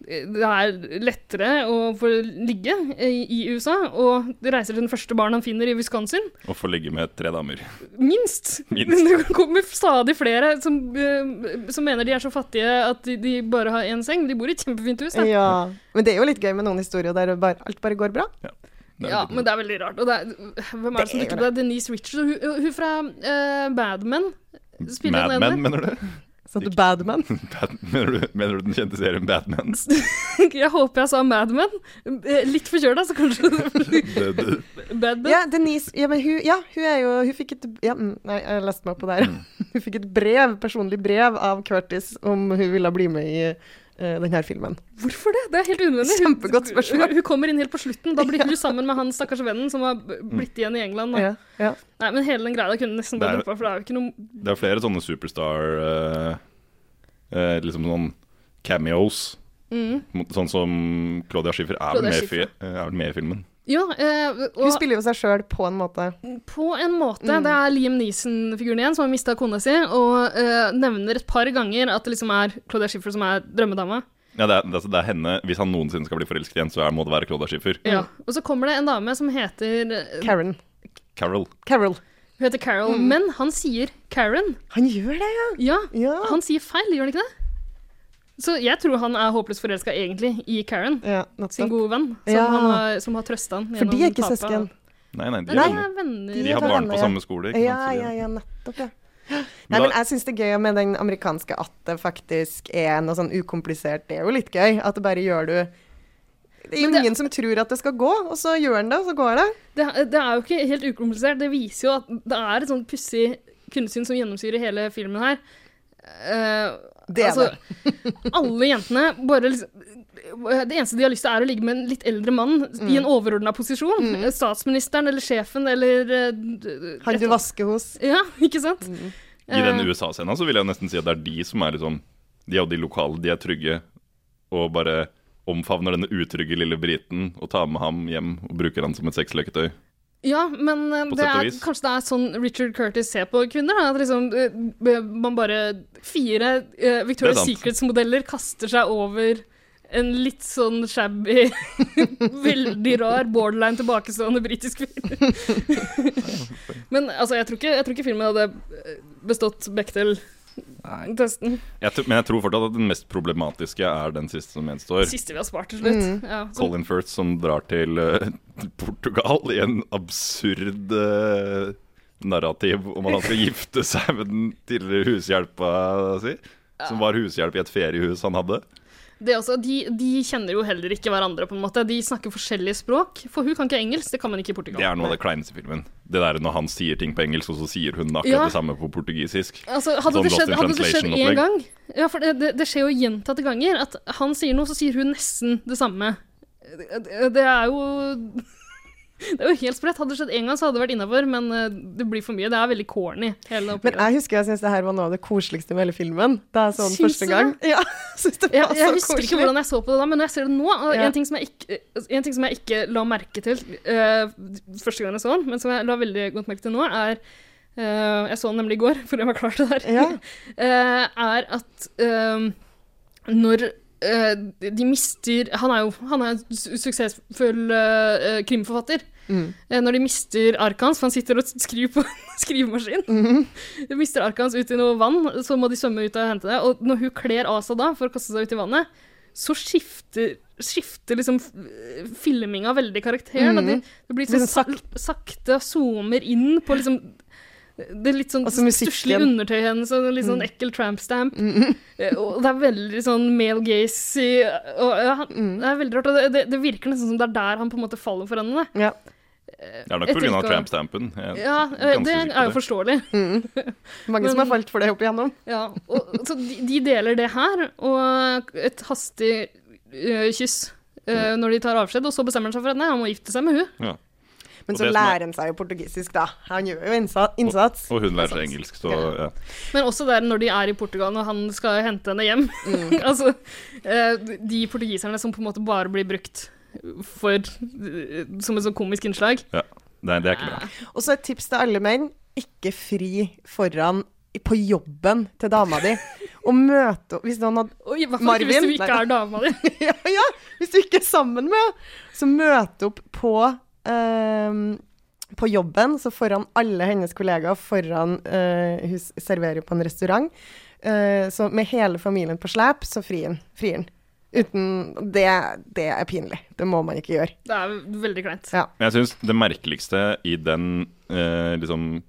det er lettere å få ligge i, USA, og reiser til den første barn han finner i Wisconsin.
Og får ligge med tre damer.
Minst!
Minst.
Det kommer stadig flere som, eh, som mener de er så fattige at de, de bare har én seng. De bor i et kjempefint hus, da. Ja.
Men det er jo litt gøy med noen historier der bare, alt bare går bra.
Ja. Ja,
Men det er veldig rart. Og det er, hvem er det som
Det er
dukker opp der? Denise Richards. Hun, hun fra uh, Bad Men.
Mad Men, mener du?
Så du Badman. <laughs>
Bad, mener du? Mener du den kjente serien Badman? <laughs>
Jeg håper jeg sa Mad Men. Eh, Litt forkjøla, så kanskje <laughs> Bad Men.
Ja, Denise ja, men hun, ja, hun er jo Hun fikk et ja, mm, Nei, jeg leste meg opp på det
her.
Hun fikk et brev, personlig brev av Curtis om hun ville bli med i denne filmen.
Hvorfor det? Det er helt unødvendig.
Kjempegodt spørsmål.
Hun, hun kommer inn helt på slutten. Da blir <laughs> hun sammen med han stakkars vennen som har blitt igjen i England.
Ja, ja.
Nei, men hele den greia kunne nesten bare
Det er-
for det er jo ikke noe
Det er flere sånne superstar uh, uh, Liksom sånn cameos.
mm.
Sånn som Claudia Schiffer er vel
Claudia
med,
Schiffer.
fi- er vel med i filmen.
Ja, eh,
Hun spiller jo seg sjøl på en måte.
på en måte.
Mm.
Det er Liam Neeson-figuren igjen som har mista kona si, og eh, nevner et par ganger at det liksom er Claudia Schiffer som er drømmedama.
Ja, det er, det, er, det er henne Hvis han noensinne skal bli forelsket igjen, så er, må det være Claudia Schiffer.
Ja. Og så kommer det en dame som heter eh,
Karen.
Carol.
Carol.
Hun heter Carol, men han sier Karen.
Han gjør det, ja.
Ja,
Ja.
han sier feil, gjør han ikke det? Så jeg tror han er håpløst forelska egentlig i Karen,
ja
sin gode venn, som,
Ja.
han har, som har trøsta han.
For de er ikke søsken.
Nei, nei, de
Nei,
er venner.
er venner.
De har barn
venner,
på samme skole. Ikke
Ja, ja, ja, nettopp, ja. Nei,
Men
jeg syns det er gøy med den amerikanske at det faktisk er noe sånn ukomplisert. Det er jo litt gøy. At det bare gjør du Det er
ingen det-
som tror at det skal gå, og så gjør den det, og så går det.
Det, det er jo ikke helt ukomplisert. Det viser jo at det er et sånn pussig kunstsyn som gjennomsyrer hele filmen her. Eh,
Det er
altså, alle jentene bare liksom Det eneste de har lyst til, er å ligge med en litt eldre mann i en overordna posisjon.
Mm.
Statsministeren eller sjefen eller eh,
Han du vasker hos.
Ja, ikke sant?
I den
Eh,
USA-scenen så vil jeg nesten si at det er de som er liksom De er jo de lokale, de er trygge, og bare omfavner denne utrygge lille briten og tar med ham hjem og bruker han som et sexleketøy.
Ja, men eh, det er, kanskje det er sånn Richard Curtis ser på kvinner. Da, at liksom, eh, man bare Fire uh, Victoria's
er.
Secrets-modeller kaster seg over en litt sånn shabby, <laughs> veldig rar, borderline tilbakestående britisk film. <laughs> men altså, jeg tror, ikke, jeg tror ikke filmen hadde bestått bestått Bechdel-testen.
Jeg men jeg tror fortsatt at den mest problematiske er den siste som gjenstår.
Siste vi har spart til slutt.
Mm.
Ja,
Colin Firth som drar til uh, <laughs> Portugal i en absurd uh, narrativ om at han skal <laughs> gifte seg med den tidligere hushjelpa si. Som var hushjelp i et feriehus han hadde.
Det også, de, de kjenner jo heller ikke hverandre, på en måte. De snakker forskjellige språk. For hun kan ikke engelsk, det kan man ikke i Portugal.
Det er noe av det kleineste i filmen. Det der når han sier ting på engelsk, og så sier hun akkurat
Ja.
det samme på portugisisk.
Altså, hadde,
Sånn
det skjedd, hadde det skjedd én gang Ja, for det, det, det skjer jo gjentatte ganger at han sier noe, så sier hun nesten det samme. Det er jo <laughs> Det er jo helt sprøtt. Hadde det skjedd én gang, så hadde det vært innafor, men eh, det blir for mye. Det er veldig corny. Hele
Men jeg husker jeg syntes det her var noe av det koseligste med hele filmen. Da jeg så den første gang. Ja, <laughs> jeg synes det var
jeg, jeg
så
husker ikke hvordan jeg så på det da, men når jeg ser det nå
Ja.
en, ting som jeg ikke, en ting som jeg ikke la merke til uh, første gang jeg så den, men som jeg la veldig godt merke til nå, er uh, Jeg så den nemlig i går, <laughs> for jeg var klar til det her.
Ja.
uh, er at eh, når eh, de mister Han er jo han er en suksessfull eh, krimforfatter.
Mm.
Eh, Når de mister arket hans, for han sitter og skriver på en <laughs> skrivemaskin
Mhm.
De mister arket hans ut i noe vann, så må de svømme ut og hente det. Og når hun kler av seg da, for å kaste seg ut i vannet, så skifter, skifter liksom filminga veldig karakter. Da. Det,
Mhm.
det blir sånn sak sakte, zoomer inn på liksom det er litt sånn
Altså musikken.
stusslig undertøy hennes og litt sånn
Mm.
ekkel tramp-stamp.
Mhm.
Eh, Og det er veldig sånn male gaze og, ja,
Mm.
Det er veldig rart. Og det, det, det virker nesten som det er der han på en måte faller for henne.
Ja.
Det er nok pga. trampstampen
Ja, eh, det er jo forståelig.
Mm. Mange som har falt for det opp igjennom.
Ja, og, så de, de deler det her, og et hastig eh, kyss eh, når de tar avskjed, og så bestemmer han seg for at nei, han må gifte seg med hun.
Ja.
Men så
er-
lærer han seg jo portugisisk, da. Han gjør jo innsats. Og,
Og hun lærer seg engelsk, så ja.
Men også der når de er i Portugal, når han skal hente henne hjem. <laughs> altså, eh, de portugiserne som på en måte bare blir brukt for, eh, som et sånn komisk innslag.
ja. Det, det er ikke bra.
Og så et tips til alle menn. Ikke fri foran på jobben til dama di. <laughs> Og møte Hvis noen hadde
Oi, hvert hvis du ikke er dama di. <laughs>
ja, ja, hvis du ikke er sammen med henne, så møte opp på på jobben, så foran alle hennes kollegaer, foran eh, Hun serverer serverer på en restaurant. eh, så med hele familien på slep, så frir han. Uten det, det er pinlig. Det må man ikke gjøre.
Det er veldig kleint.
Ja.
Jeg syns det merkeligste i den eh, liksom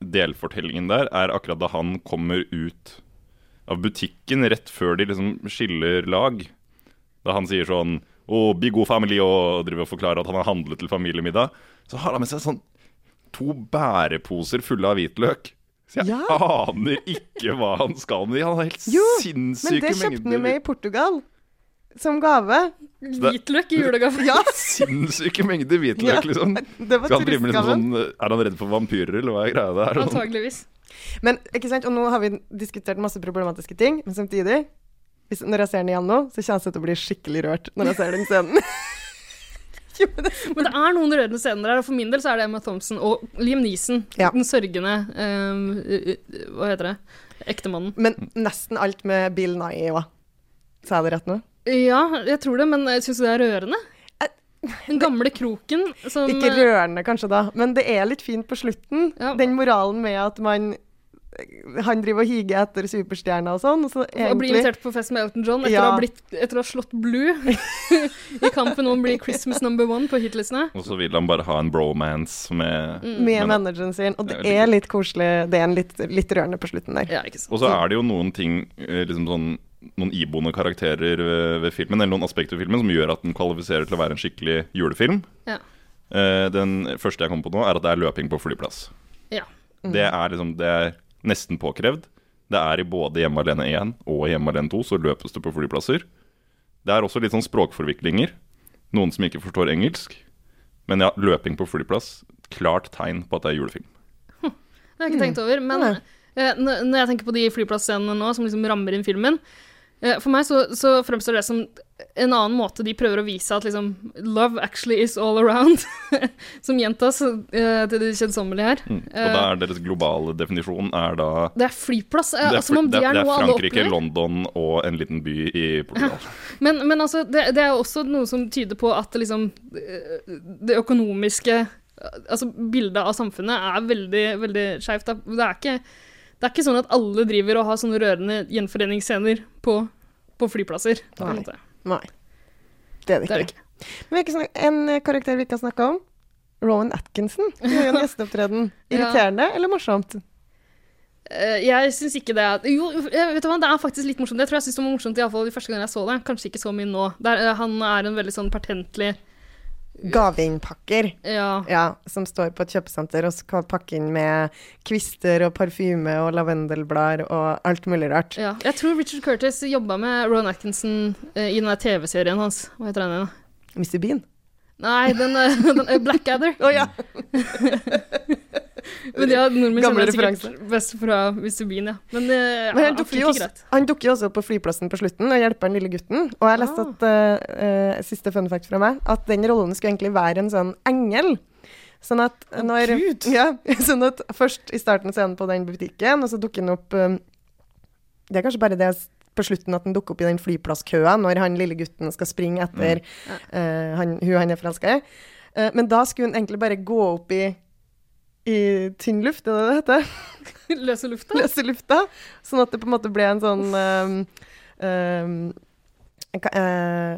delfortellingen der, er akkurat da han kommer ut av butikken rett før de liksom skiller lag. Da han sier sånn Å, be god family, og driver og forklarer at han har handlet til familiemiddag. Så har han med seg sånn to bæreposer fulle av hvitløk. Så jeg
Ja.
aner ikke hva han skal med de. Han har helt
Jo, men det kjøpte han jo med i Portugal. Som gave.
Hvitløk i julegave.
Ja, <laughs>
Sinnssyke mengder hvitløk,
Ja,
liksom.
det var
Skal han drive med liksom sånn, Er han redd for vampyrer, eller hva er greia der?
Antageligvis.
Men ikke sant, og nå har vi diskutert masse problematiske ting, men samtidig hvis, Når jeg ser den igjen nå, så kjennes jeg til å bli skikkelig rørt når jeg ser den scenen. <laughs>
Men det er noen rørende scener der, og for min del så er det Emma Thompson og Liam Neeson. Den sørgende eh, eh, Hva heter det? Ektemannen.
Men nesten alt med Bill Nye òg. Sa jeg det rett nå?
Ja, jeg tror det, men jeg syns det er rørende. Den gamle kroken som
Ikke rørende kanskje da, men det er litt fint på slutten.
Ja.
Den moralen med at man Han driver og higer etter superstjerner og sånn. Og så
egentlig, og
blir
invitert på fest med Elton John etter,
Ja.
å, ha blitt, etter å ha slått Blue <laughs> i kampen om å bli Christmas number one på hitlistene.
Og så vil han bare ha en bromance med
Mm.
med manageren sin. Og det
er
litt koselig. Det er en litt, litt rørende på slutten der.
Ja, ikke sant.
Og så er det jo noen ting, eh, liksom sånn noen iboende karakterer ved, ved filmen, eller noen aspekter ved filmen, som gjør at den kvalifiserer til å være en skikkelig julefilm.
Ja.
Eh, Den første jeg kommer på nå, er at det er løping på flyplass.
Ja.
Det er liksom, det er nesten påkrevd. Det er i både Hjemme alene 1 og Hjemme alene 2, så løpes det på flyplasser. Det er også litt sånn språkforviklinger. Noen som ikke forstår engelsk. Men ja, løping på flyplass, klart tegn på at det er julefilm.
Det har jeg ikke tenkt over. Men eh, når jeg tenker på de flyplassscenene nå som liksom rammer inn filmen eh, For meg så, så fremstår det som en annen måte de prøver å vise at liksom Love actually is all around. <laughs> som gjentas uh, til det kjedsommelige her.
Mm. Og da er deres globale definisjon er da
det er flyplass.
Det er,
altså,
det,
det er,
det er Frankrike. London og en liten by i Portugal.
Men, men altså, det, det er også noe som tyder på at liksom eh, Det økonomiske Altså bildet av samfunnet er veldig, veldig skeivt. Det, er ikke- det er ikke sånn at alle driver og har sånne rørende gjenforeningsscener på, på flyplasser. På en måte.
Nei. Det er det
Det er
ikke. Men ikke en eh, karakter vi ikke har snakka om. Rowan Atkinson. <laughs> Gjør jo en gjesteopptreden.
Ja.
Irriterende eller morsomt?
Eh, jeg syns ikke det er Jo, vet du hva, det er faktisk litt morsomt. Jeg tror jeg syntes det var morsomt i alle fall de første gangene jeg så det. Kanskje ikke så mye nå. Der, eh, han er en veldig sånn pertentlig
Gaveinnpakker.
Ja.
Som står på et kjøpesenter og skal pakke inn med kvister og parfyme og lavendelblader og alt mulig rart.
Ja. Jeg tror Richard Curtis jobba med Ron Atkinson eh, i den der TV-serien hans. Hva heter den igjen?
Mr. Bean?
Nei, den, eh, <laughs> den eh, Blackadder.
Å ja. <laughs>
Men ja, nordmenn kjenner sikkert best fra Mr. Bean, ja. Men, uh,
Men han dukker, jo også, han dukker jo også opp på flyplassen på slutten og hjelper den lille gutten. Og jeg har lest at uh, uh, Siste fun fact fra meg, at den rollen skulle egentlig være en sånn engel. Sånn at når Ja, <laughs> sånn at først i starten så er han på den butikken, og så dukker han opp um, Det er kanskje bare det på slutten at han dukker opp i den flyplasskøa når han lille gutten skal springe etter eh, han, hun han er forelska i. Uh, men da skulle hun egentlig bare gå opp i i tynn luft, er det det heter? <laughs>
Løse lufta?
Løse lufta. Sånn at det på en måte ble en sånn um, um, eh,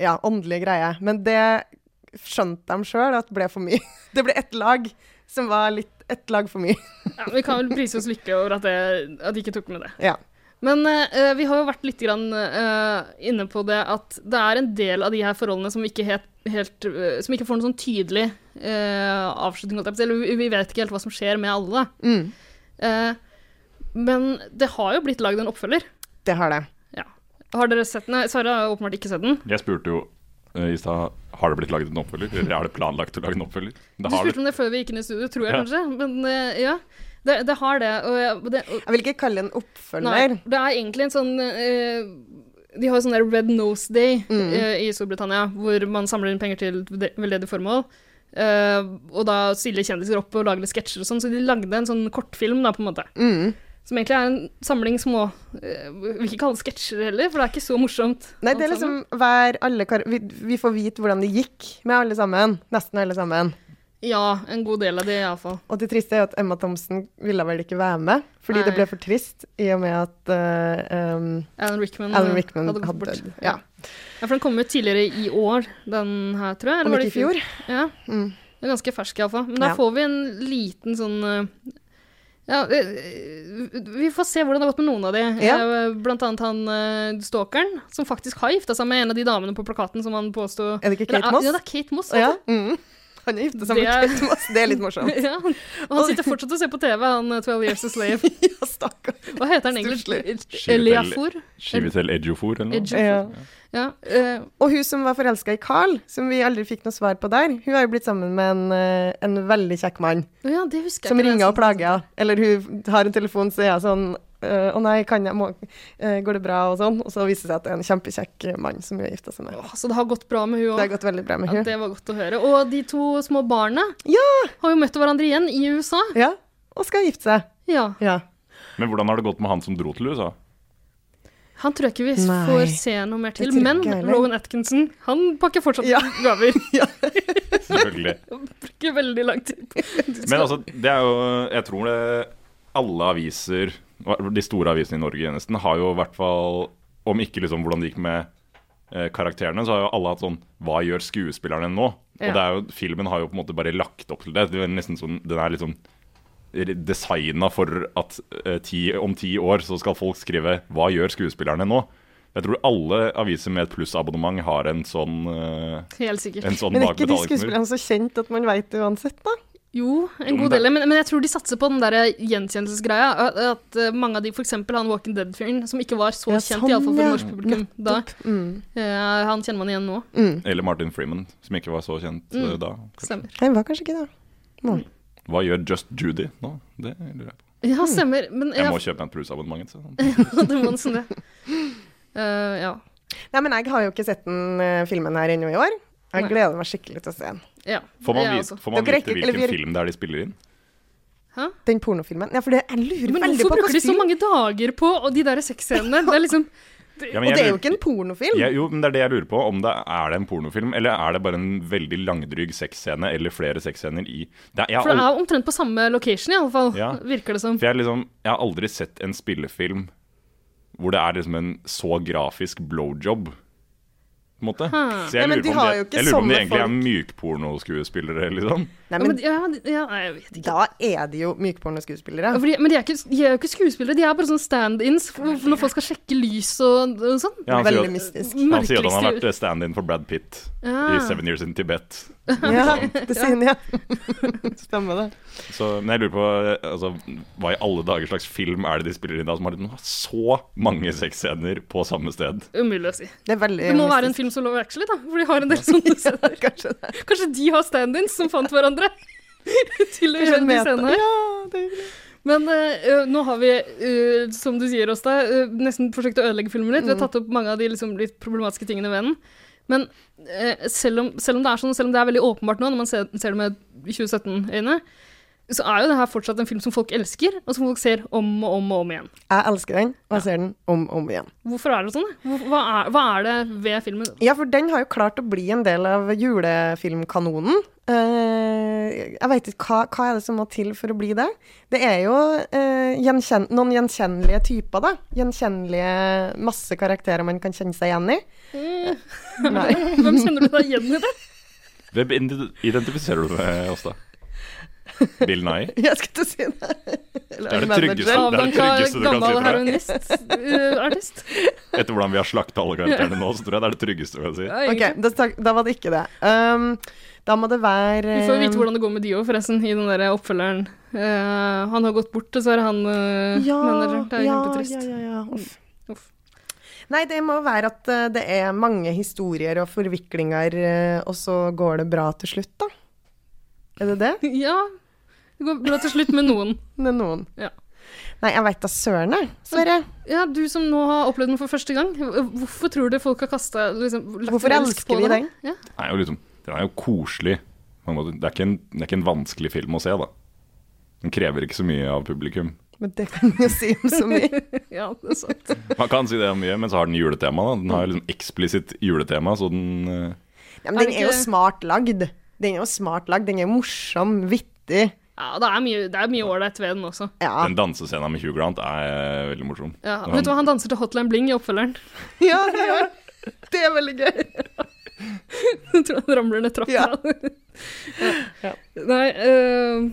Ja, åndelig greie. Men det skjønte de sjøl at ble for mye. <laughs> Det ble ett lag som var litt ett lag for mye.
Ja, vi kan vel prise oss lykkelige over at, det, at de ikke tok med det.
Ja.
Men eh, vi har jo vært litt grann, eh, inne på det at det er en del av de her forholdene som ikke, helt, helt, eh, som ikke får noen sånn tydelig eh, avslutning. Eller vi, vi vet ikke helt hva som skjer med alle.
Mm.
Eh, men det har jo blitt lagd en oppfølger.
Det har det.
Ja. Har dere sett den? Sara har åpenbart ikke sett den.
Jeg spurte jo eh, i stad har det blitt laget en oppfølger, eller er det planlagt å lage en oppfølger.
Du
Det har
spurte
det.
om det før vi gikk inn i studio, tror jeg
Ja.
kanskje. Men ja, det, det har det. Og, det og,
Jeg vil ikke kalle det en oppfølger.
Nei, det er egentlig en sånn uh, De har sånn der Red Nose Day
Mm.
uh, i Storbritannia, hvor man samler inn penger til veldedige formål. Uh, og da stiller kjendiser opp og lager litt sketsjer og sånn, så de lagde en sånn kortfilm, da, på en måte.
Mm.
Som egentlig er en samling små uh, Vil ikke kalle det sketsjer heller, for det er ikke så morsomt.
Nei, det er liksom hver alle kar vi, vi får vite hvordan det gikk med alle sammen. Nesten alle sammen.
Ja, en god del av det, iallfall.
Og det triste er jo at Emma Thompson ville vel ikke være med, fordi
Nei.
det ble for trist i og med at uh, um,
Alan Rickman,
Alan Rickman
hadde gått bort.
Ja.
Ja, for den kom ut tidligere i år, den her, tror jeg.
Om
var det
ikke i fjor.
Ja.
Mm.
Den er ganske fersk, iallfall. Men da
Ja.
får vi en liten sånn uh, ja, vi får se hvordan det har gått med noen av de.
Ja.
Eh, Blant annet han stalkeren, som faktisk har gifta seg med en av de damene på plakaten som han påsto
Er det ikke Kate Moss?
Ja, det er Kate Moss.
Å ja? Mm. Han har gifta seg med
Det
Kate Moss. Det er litt morsomt. <laughs>
ja, og han sitter fortsatt og ser på TV, han eh, 12 Years a Slave. <laughs>
ja, stakkar.
Hva heter han egentlig? Eliafor?
Skivetel Edjofor, eller noe?
Edjofor. Ja. eh,
Og hun som var forelska i Carl, som vi aldri fikk noe svar på der, hun har jo blitt sammen med en, eh, en veldig kjekk mann.
Ja, det husker jeg
Som
er
ringer og plager henne. Eller hun har en telefon, så er hun sånn Å nei, kan jeg, må, eh, går det bra? Og sånn. Og så viser det seg at det er en kjempekjekk mann som hun har gifta seg med.
Så det har gått bra med hun òg.
Det har gått veldig bra med
Ja,
hun.
det var godt å høre. Og de to små barna har jo møtt hverandre igjen i USA.
Ja, og skal gifte seg.
Ja.
Ja.
Men hvordan har det gått med han som dro til USA?
Han tror jeg ikke vi
Nei,
får se noe mer til. Men. Rowan Atkinson, han pakker fortsatt
Ja.
gaver. <laughs>
Selvfølgelig. <laughs>
Bruker veldig lang tid. Skal-
Men altså, det er jo Jeg tror det alle aviser, de store avisene i Norge nesten, har jo i hvert fall Om ikke liksom hvordan det gikk med eh, karakterene, så har jo alle hatt sånn Hva gjør skuespillerne nå?
Ja.
Og det er jo, filmen har jo på en måte bare lagt opp til det. det er nesten sånn, den er liksom designa for at eh, ti, om ti år så skal folk skrive 'Hva gjør skuespillerne nå?' Jeg tror alle aviser med et plussabonnement har en sånn uh,
Helt sikkert.
En sånn
Men er ikke de skuespillerne så kjent at man veit det uansett, da?
Jo, en god del. Men, men jeg tror de satser på den der gjenkjennelsesgreia. At, at eh, mange av de, f.eks. han Walking Dead-fyren, som ikke var så
Ja,
kjent,
sånn,
iallfall for
ja.
norsk publikum da,
Mm.
uh, han kjenner man igjen nå.
Eller Martin Freeman, som ikke var så kjent eh,
Mm.
da.
Stemmer.
Nei, var kanskje ikke det. Nå.
Hva gjør Just Judy nå? Det lurer jeg på.
Ja, stemmer. Men
Jeg
jeg
må kjøpe meg et plussabonnement. Så. <laughs>
det må nesten det. Uh, ja.
Nei, men jeg har jo ikke sett den filmen her ennå i år. Jeg
Nei.
gleder meg skikkelig til å se den.
ja.
Får man, vite, får man vite hvilken
vi-
film det er de spiller inn?
Den pornofilmen. Ja, for det, jeg lurer
Men
veldig
hvorfor
på
bruker de så mange dager på og de der sexscenene? Det er liksom
Ja,
Og det er jo ikke en pornofilm.
Ja, jo, men det er det jeg lurer på. Om det Er det en pornofilm, eller er det bare en veldig langdryg sexscene, eller flere sexscener i det er, jeg,
For det er omtrent på samme location, i alle fall.
Ja.
Virker det som.
For jeg, liksom, jeg har aldri sett en spillefilm hvor det er liksom en så grafisk blowjob. På en måte.
Hmm.
Så jeg lurer
Nei,
på om de, jeg lurer på om de
egentlig
egentlig er
folk.
mykpornoskuespillere, liksom.
Nei,
Ja,
men
men, ja, ja, jeg vet ikke.
da er de jo mykpornoskuespillere.
Ja, men de er, ikke, de er jo ikke skuespillere, de er bare sånn stand-ins når folk skal sjekke lys og, og sånn.
Ja, han, sier at, han sier at han har vært stand-in for Brad Pitt
Ja.
i Seven Years in Tibet.
Ja, det sier han, ja. <laughs> Stemmer det.
Så, men jeg lurer på altså, hva i alle dager slags film er det de spiller inn da som har så mange sexscener på samme sted?
Umulig å si.
Det er veldig
Det må være en film som Love Actually, da. For de har en del sånne <laughs> scener.
Kanskje det.
Kanskje de har stand-ins som fant hverandre <laughs> til å gjøre de scenene.
Ja, det er.
Men øh, nå har vi, øh, som du sier, Åsta, øh, nesten forsøkt å ødelegge filmen litt. Vi har tatt opp mange av de liksom, litt problematiske tingene ved den. Men eh, selv, om, selv om det er sånn, selv om det er veldig åpenbart nå, når man ser, ser det med 2017-øyne, så er jo det her fortsatt en film som folk elsker, og som folk ser om og om og om igjen.
Jeg elsker den, og jeg ser den om og om igjen.
Hvorfor er det sånn? Hva er, hva er det ved filmen?
Ja, for den har jo klart å bli en del av julefilmkanonen. Eh, jeg vet ikke, hva, hva er det som må til for å bli det? Det er jo eh, gjenkjen noen gjenkjennelige typer, da. Gjenkjennelige masse karakterer man kan kjenne seg igjen i. Nei. <laughs>
Hvem kjenner du deg igjen i det?
Hvem identifiserer du med oss, da? Bill Nye? <laughs>
Jeg skulle til å si det. Eller
Det er det tryggeste- det er det tryggeste du kan si
gammel heroinist-artist. <laughs>
Etter hvordan vi har slakta alle karakterene nå, så tror jeg det er det tryggeste du kan si.
Ok, da, var det ikke det. Um, da må det være
Vi får vite hvordan det går med Dio, forresten, i den der oppfølgeren. Uh, han har gått bort, dessverre, han uh,
ja,
manageren. Det er
ja,
kjempetrist.
Ja, ja, ja. Uff.
Uff.
Nei, det må være at eh, det er mange historier og forviklinger, og så går det bra til slutt, da. Er det det? <laughs>
Ja. Det går bra til slutt med noen. <laughs>
Med noen.
Ja.
Nei, jeg veit da søren, jeg. Sverre.
Ja, du som nå har opplevd den for første gang, hvorfor tror du folk har kasta liksom,
Hvorfor elsker
på
vi den?
Ja.
Den er jo liksom Den er jo koselig. Det er, ikke en, det er ikke en vanskelig film å se, da. Den krever ikke så mye av publikum.
Men det kan jo si om så mye. <laughs>
ja, det er sant.
Man kan si det om mye, men så har den juletema. da Den har liksom eksplisitt juletema, så den eh,
Ja, men den er jo smart lagd. Den er jo smart lagd. Den er morsom, vittig.
Ja, det er mye det er mye ålreit ved den også.
Ja,
Den dansescenen med Hugh Grant er eh, veldig morsom.
Ja,
han...
vet du hva, han danser til Hotline Bling i oppfølgeren. <laughs>
ja det gjør Det er veldig gøy. <laughs>
Jeg tror han ramler ned trappa.
Ja. <laughs>
Nei øh,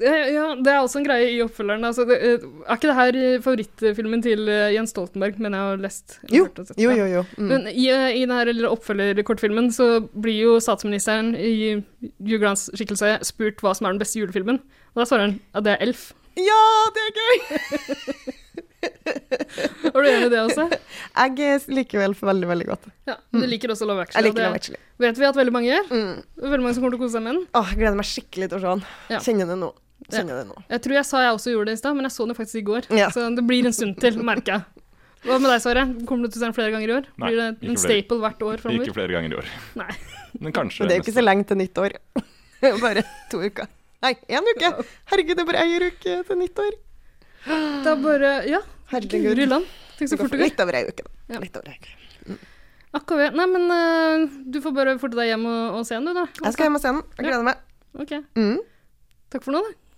ja, det er også en greie i oppfølgeren. Altså, det, øh, er ikke det her øh, favorittfilmen til øh, Jens Stoltenberg, men jeg har lest?
Jo,
hørt sett?
jo, jo. jo. Mm.
Men i, i den her lille oppfølgerkortfilmen så blir jo statsministeren i Hugh skikkelse spurt hva som er den beste julefilmen. Og da svarer han at det er Elf.
Ja, det er gøy! <laughs>
Var du enig i det også?
Jeg liker vel veldig, veldig godt.
Ja, Du liker også Love Actually.
Jeg liker Love Actually.
vet vi at veldig mange gjør.
Mm.
Veldig mange som kommer til å kose seg med den.
Åh, jeg gleder meg skikkelig til å se den.
Ja.
Kjenner det nå. Kjenner det nå.
Jeg tror jeg sa jeg også gjorde det i stad, men jeg så den faktisk i går.
Ja.
Så det blir en stund til, merker jeg. Hva med deg, Sverre? Kommer du til å se den flere ganger i år?
Nei,
blir det en
flere.
staple hvert år framover?
Ikke flere ganger i år.
Nei.
Men kanskje
Men det er jo ikke så lenge til nyttår. Det <laughs> er bare to uker. Nei, én uke! Herregud, det er bare ei uke til nyttår.
Det er bare Ja,
Herregud.
guri land. Tenk så fort det går.
Litt over ei uke, da.
Ja.
Litt over ei uke.
Akkurat. Nei, men uh, du får bare forte deg hjem og, og se den, du, da.
Jeg skal hjem og se den. Jeg gleder meg.
Ok.
Mm.
Takk for nå, da.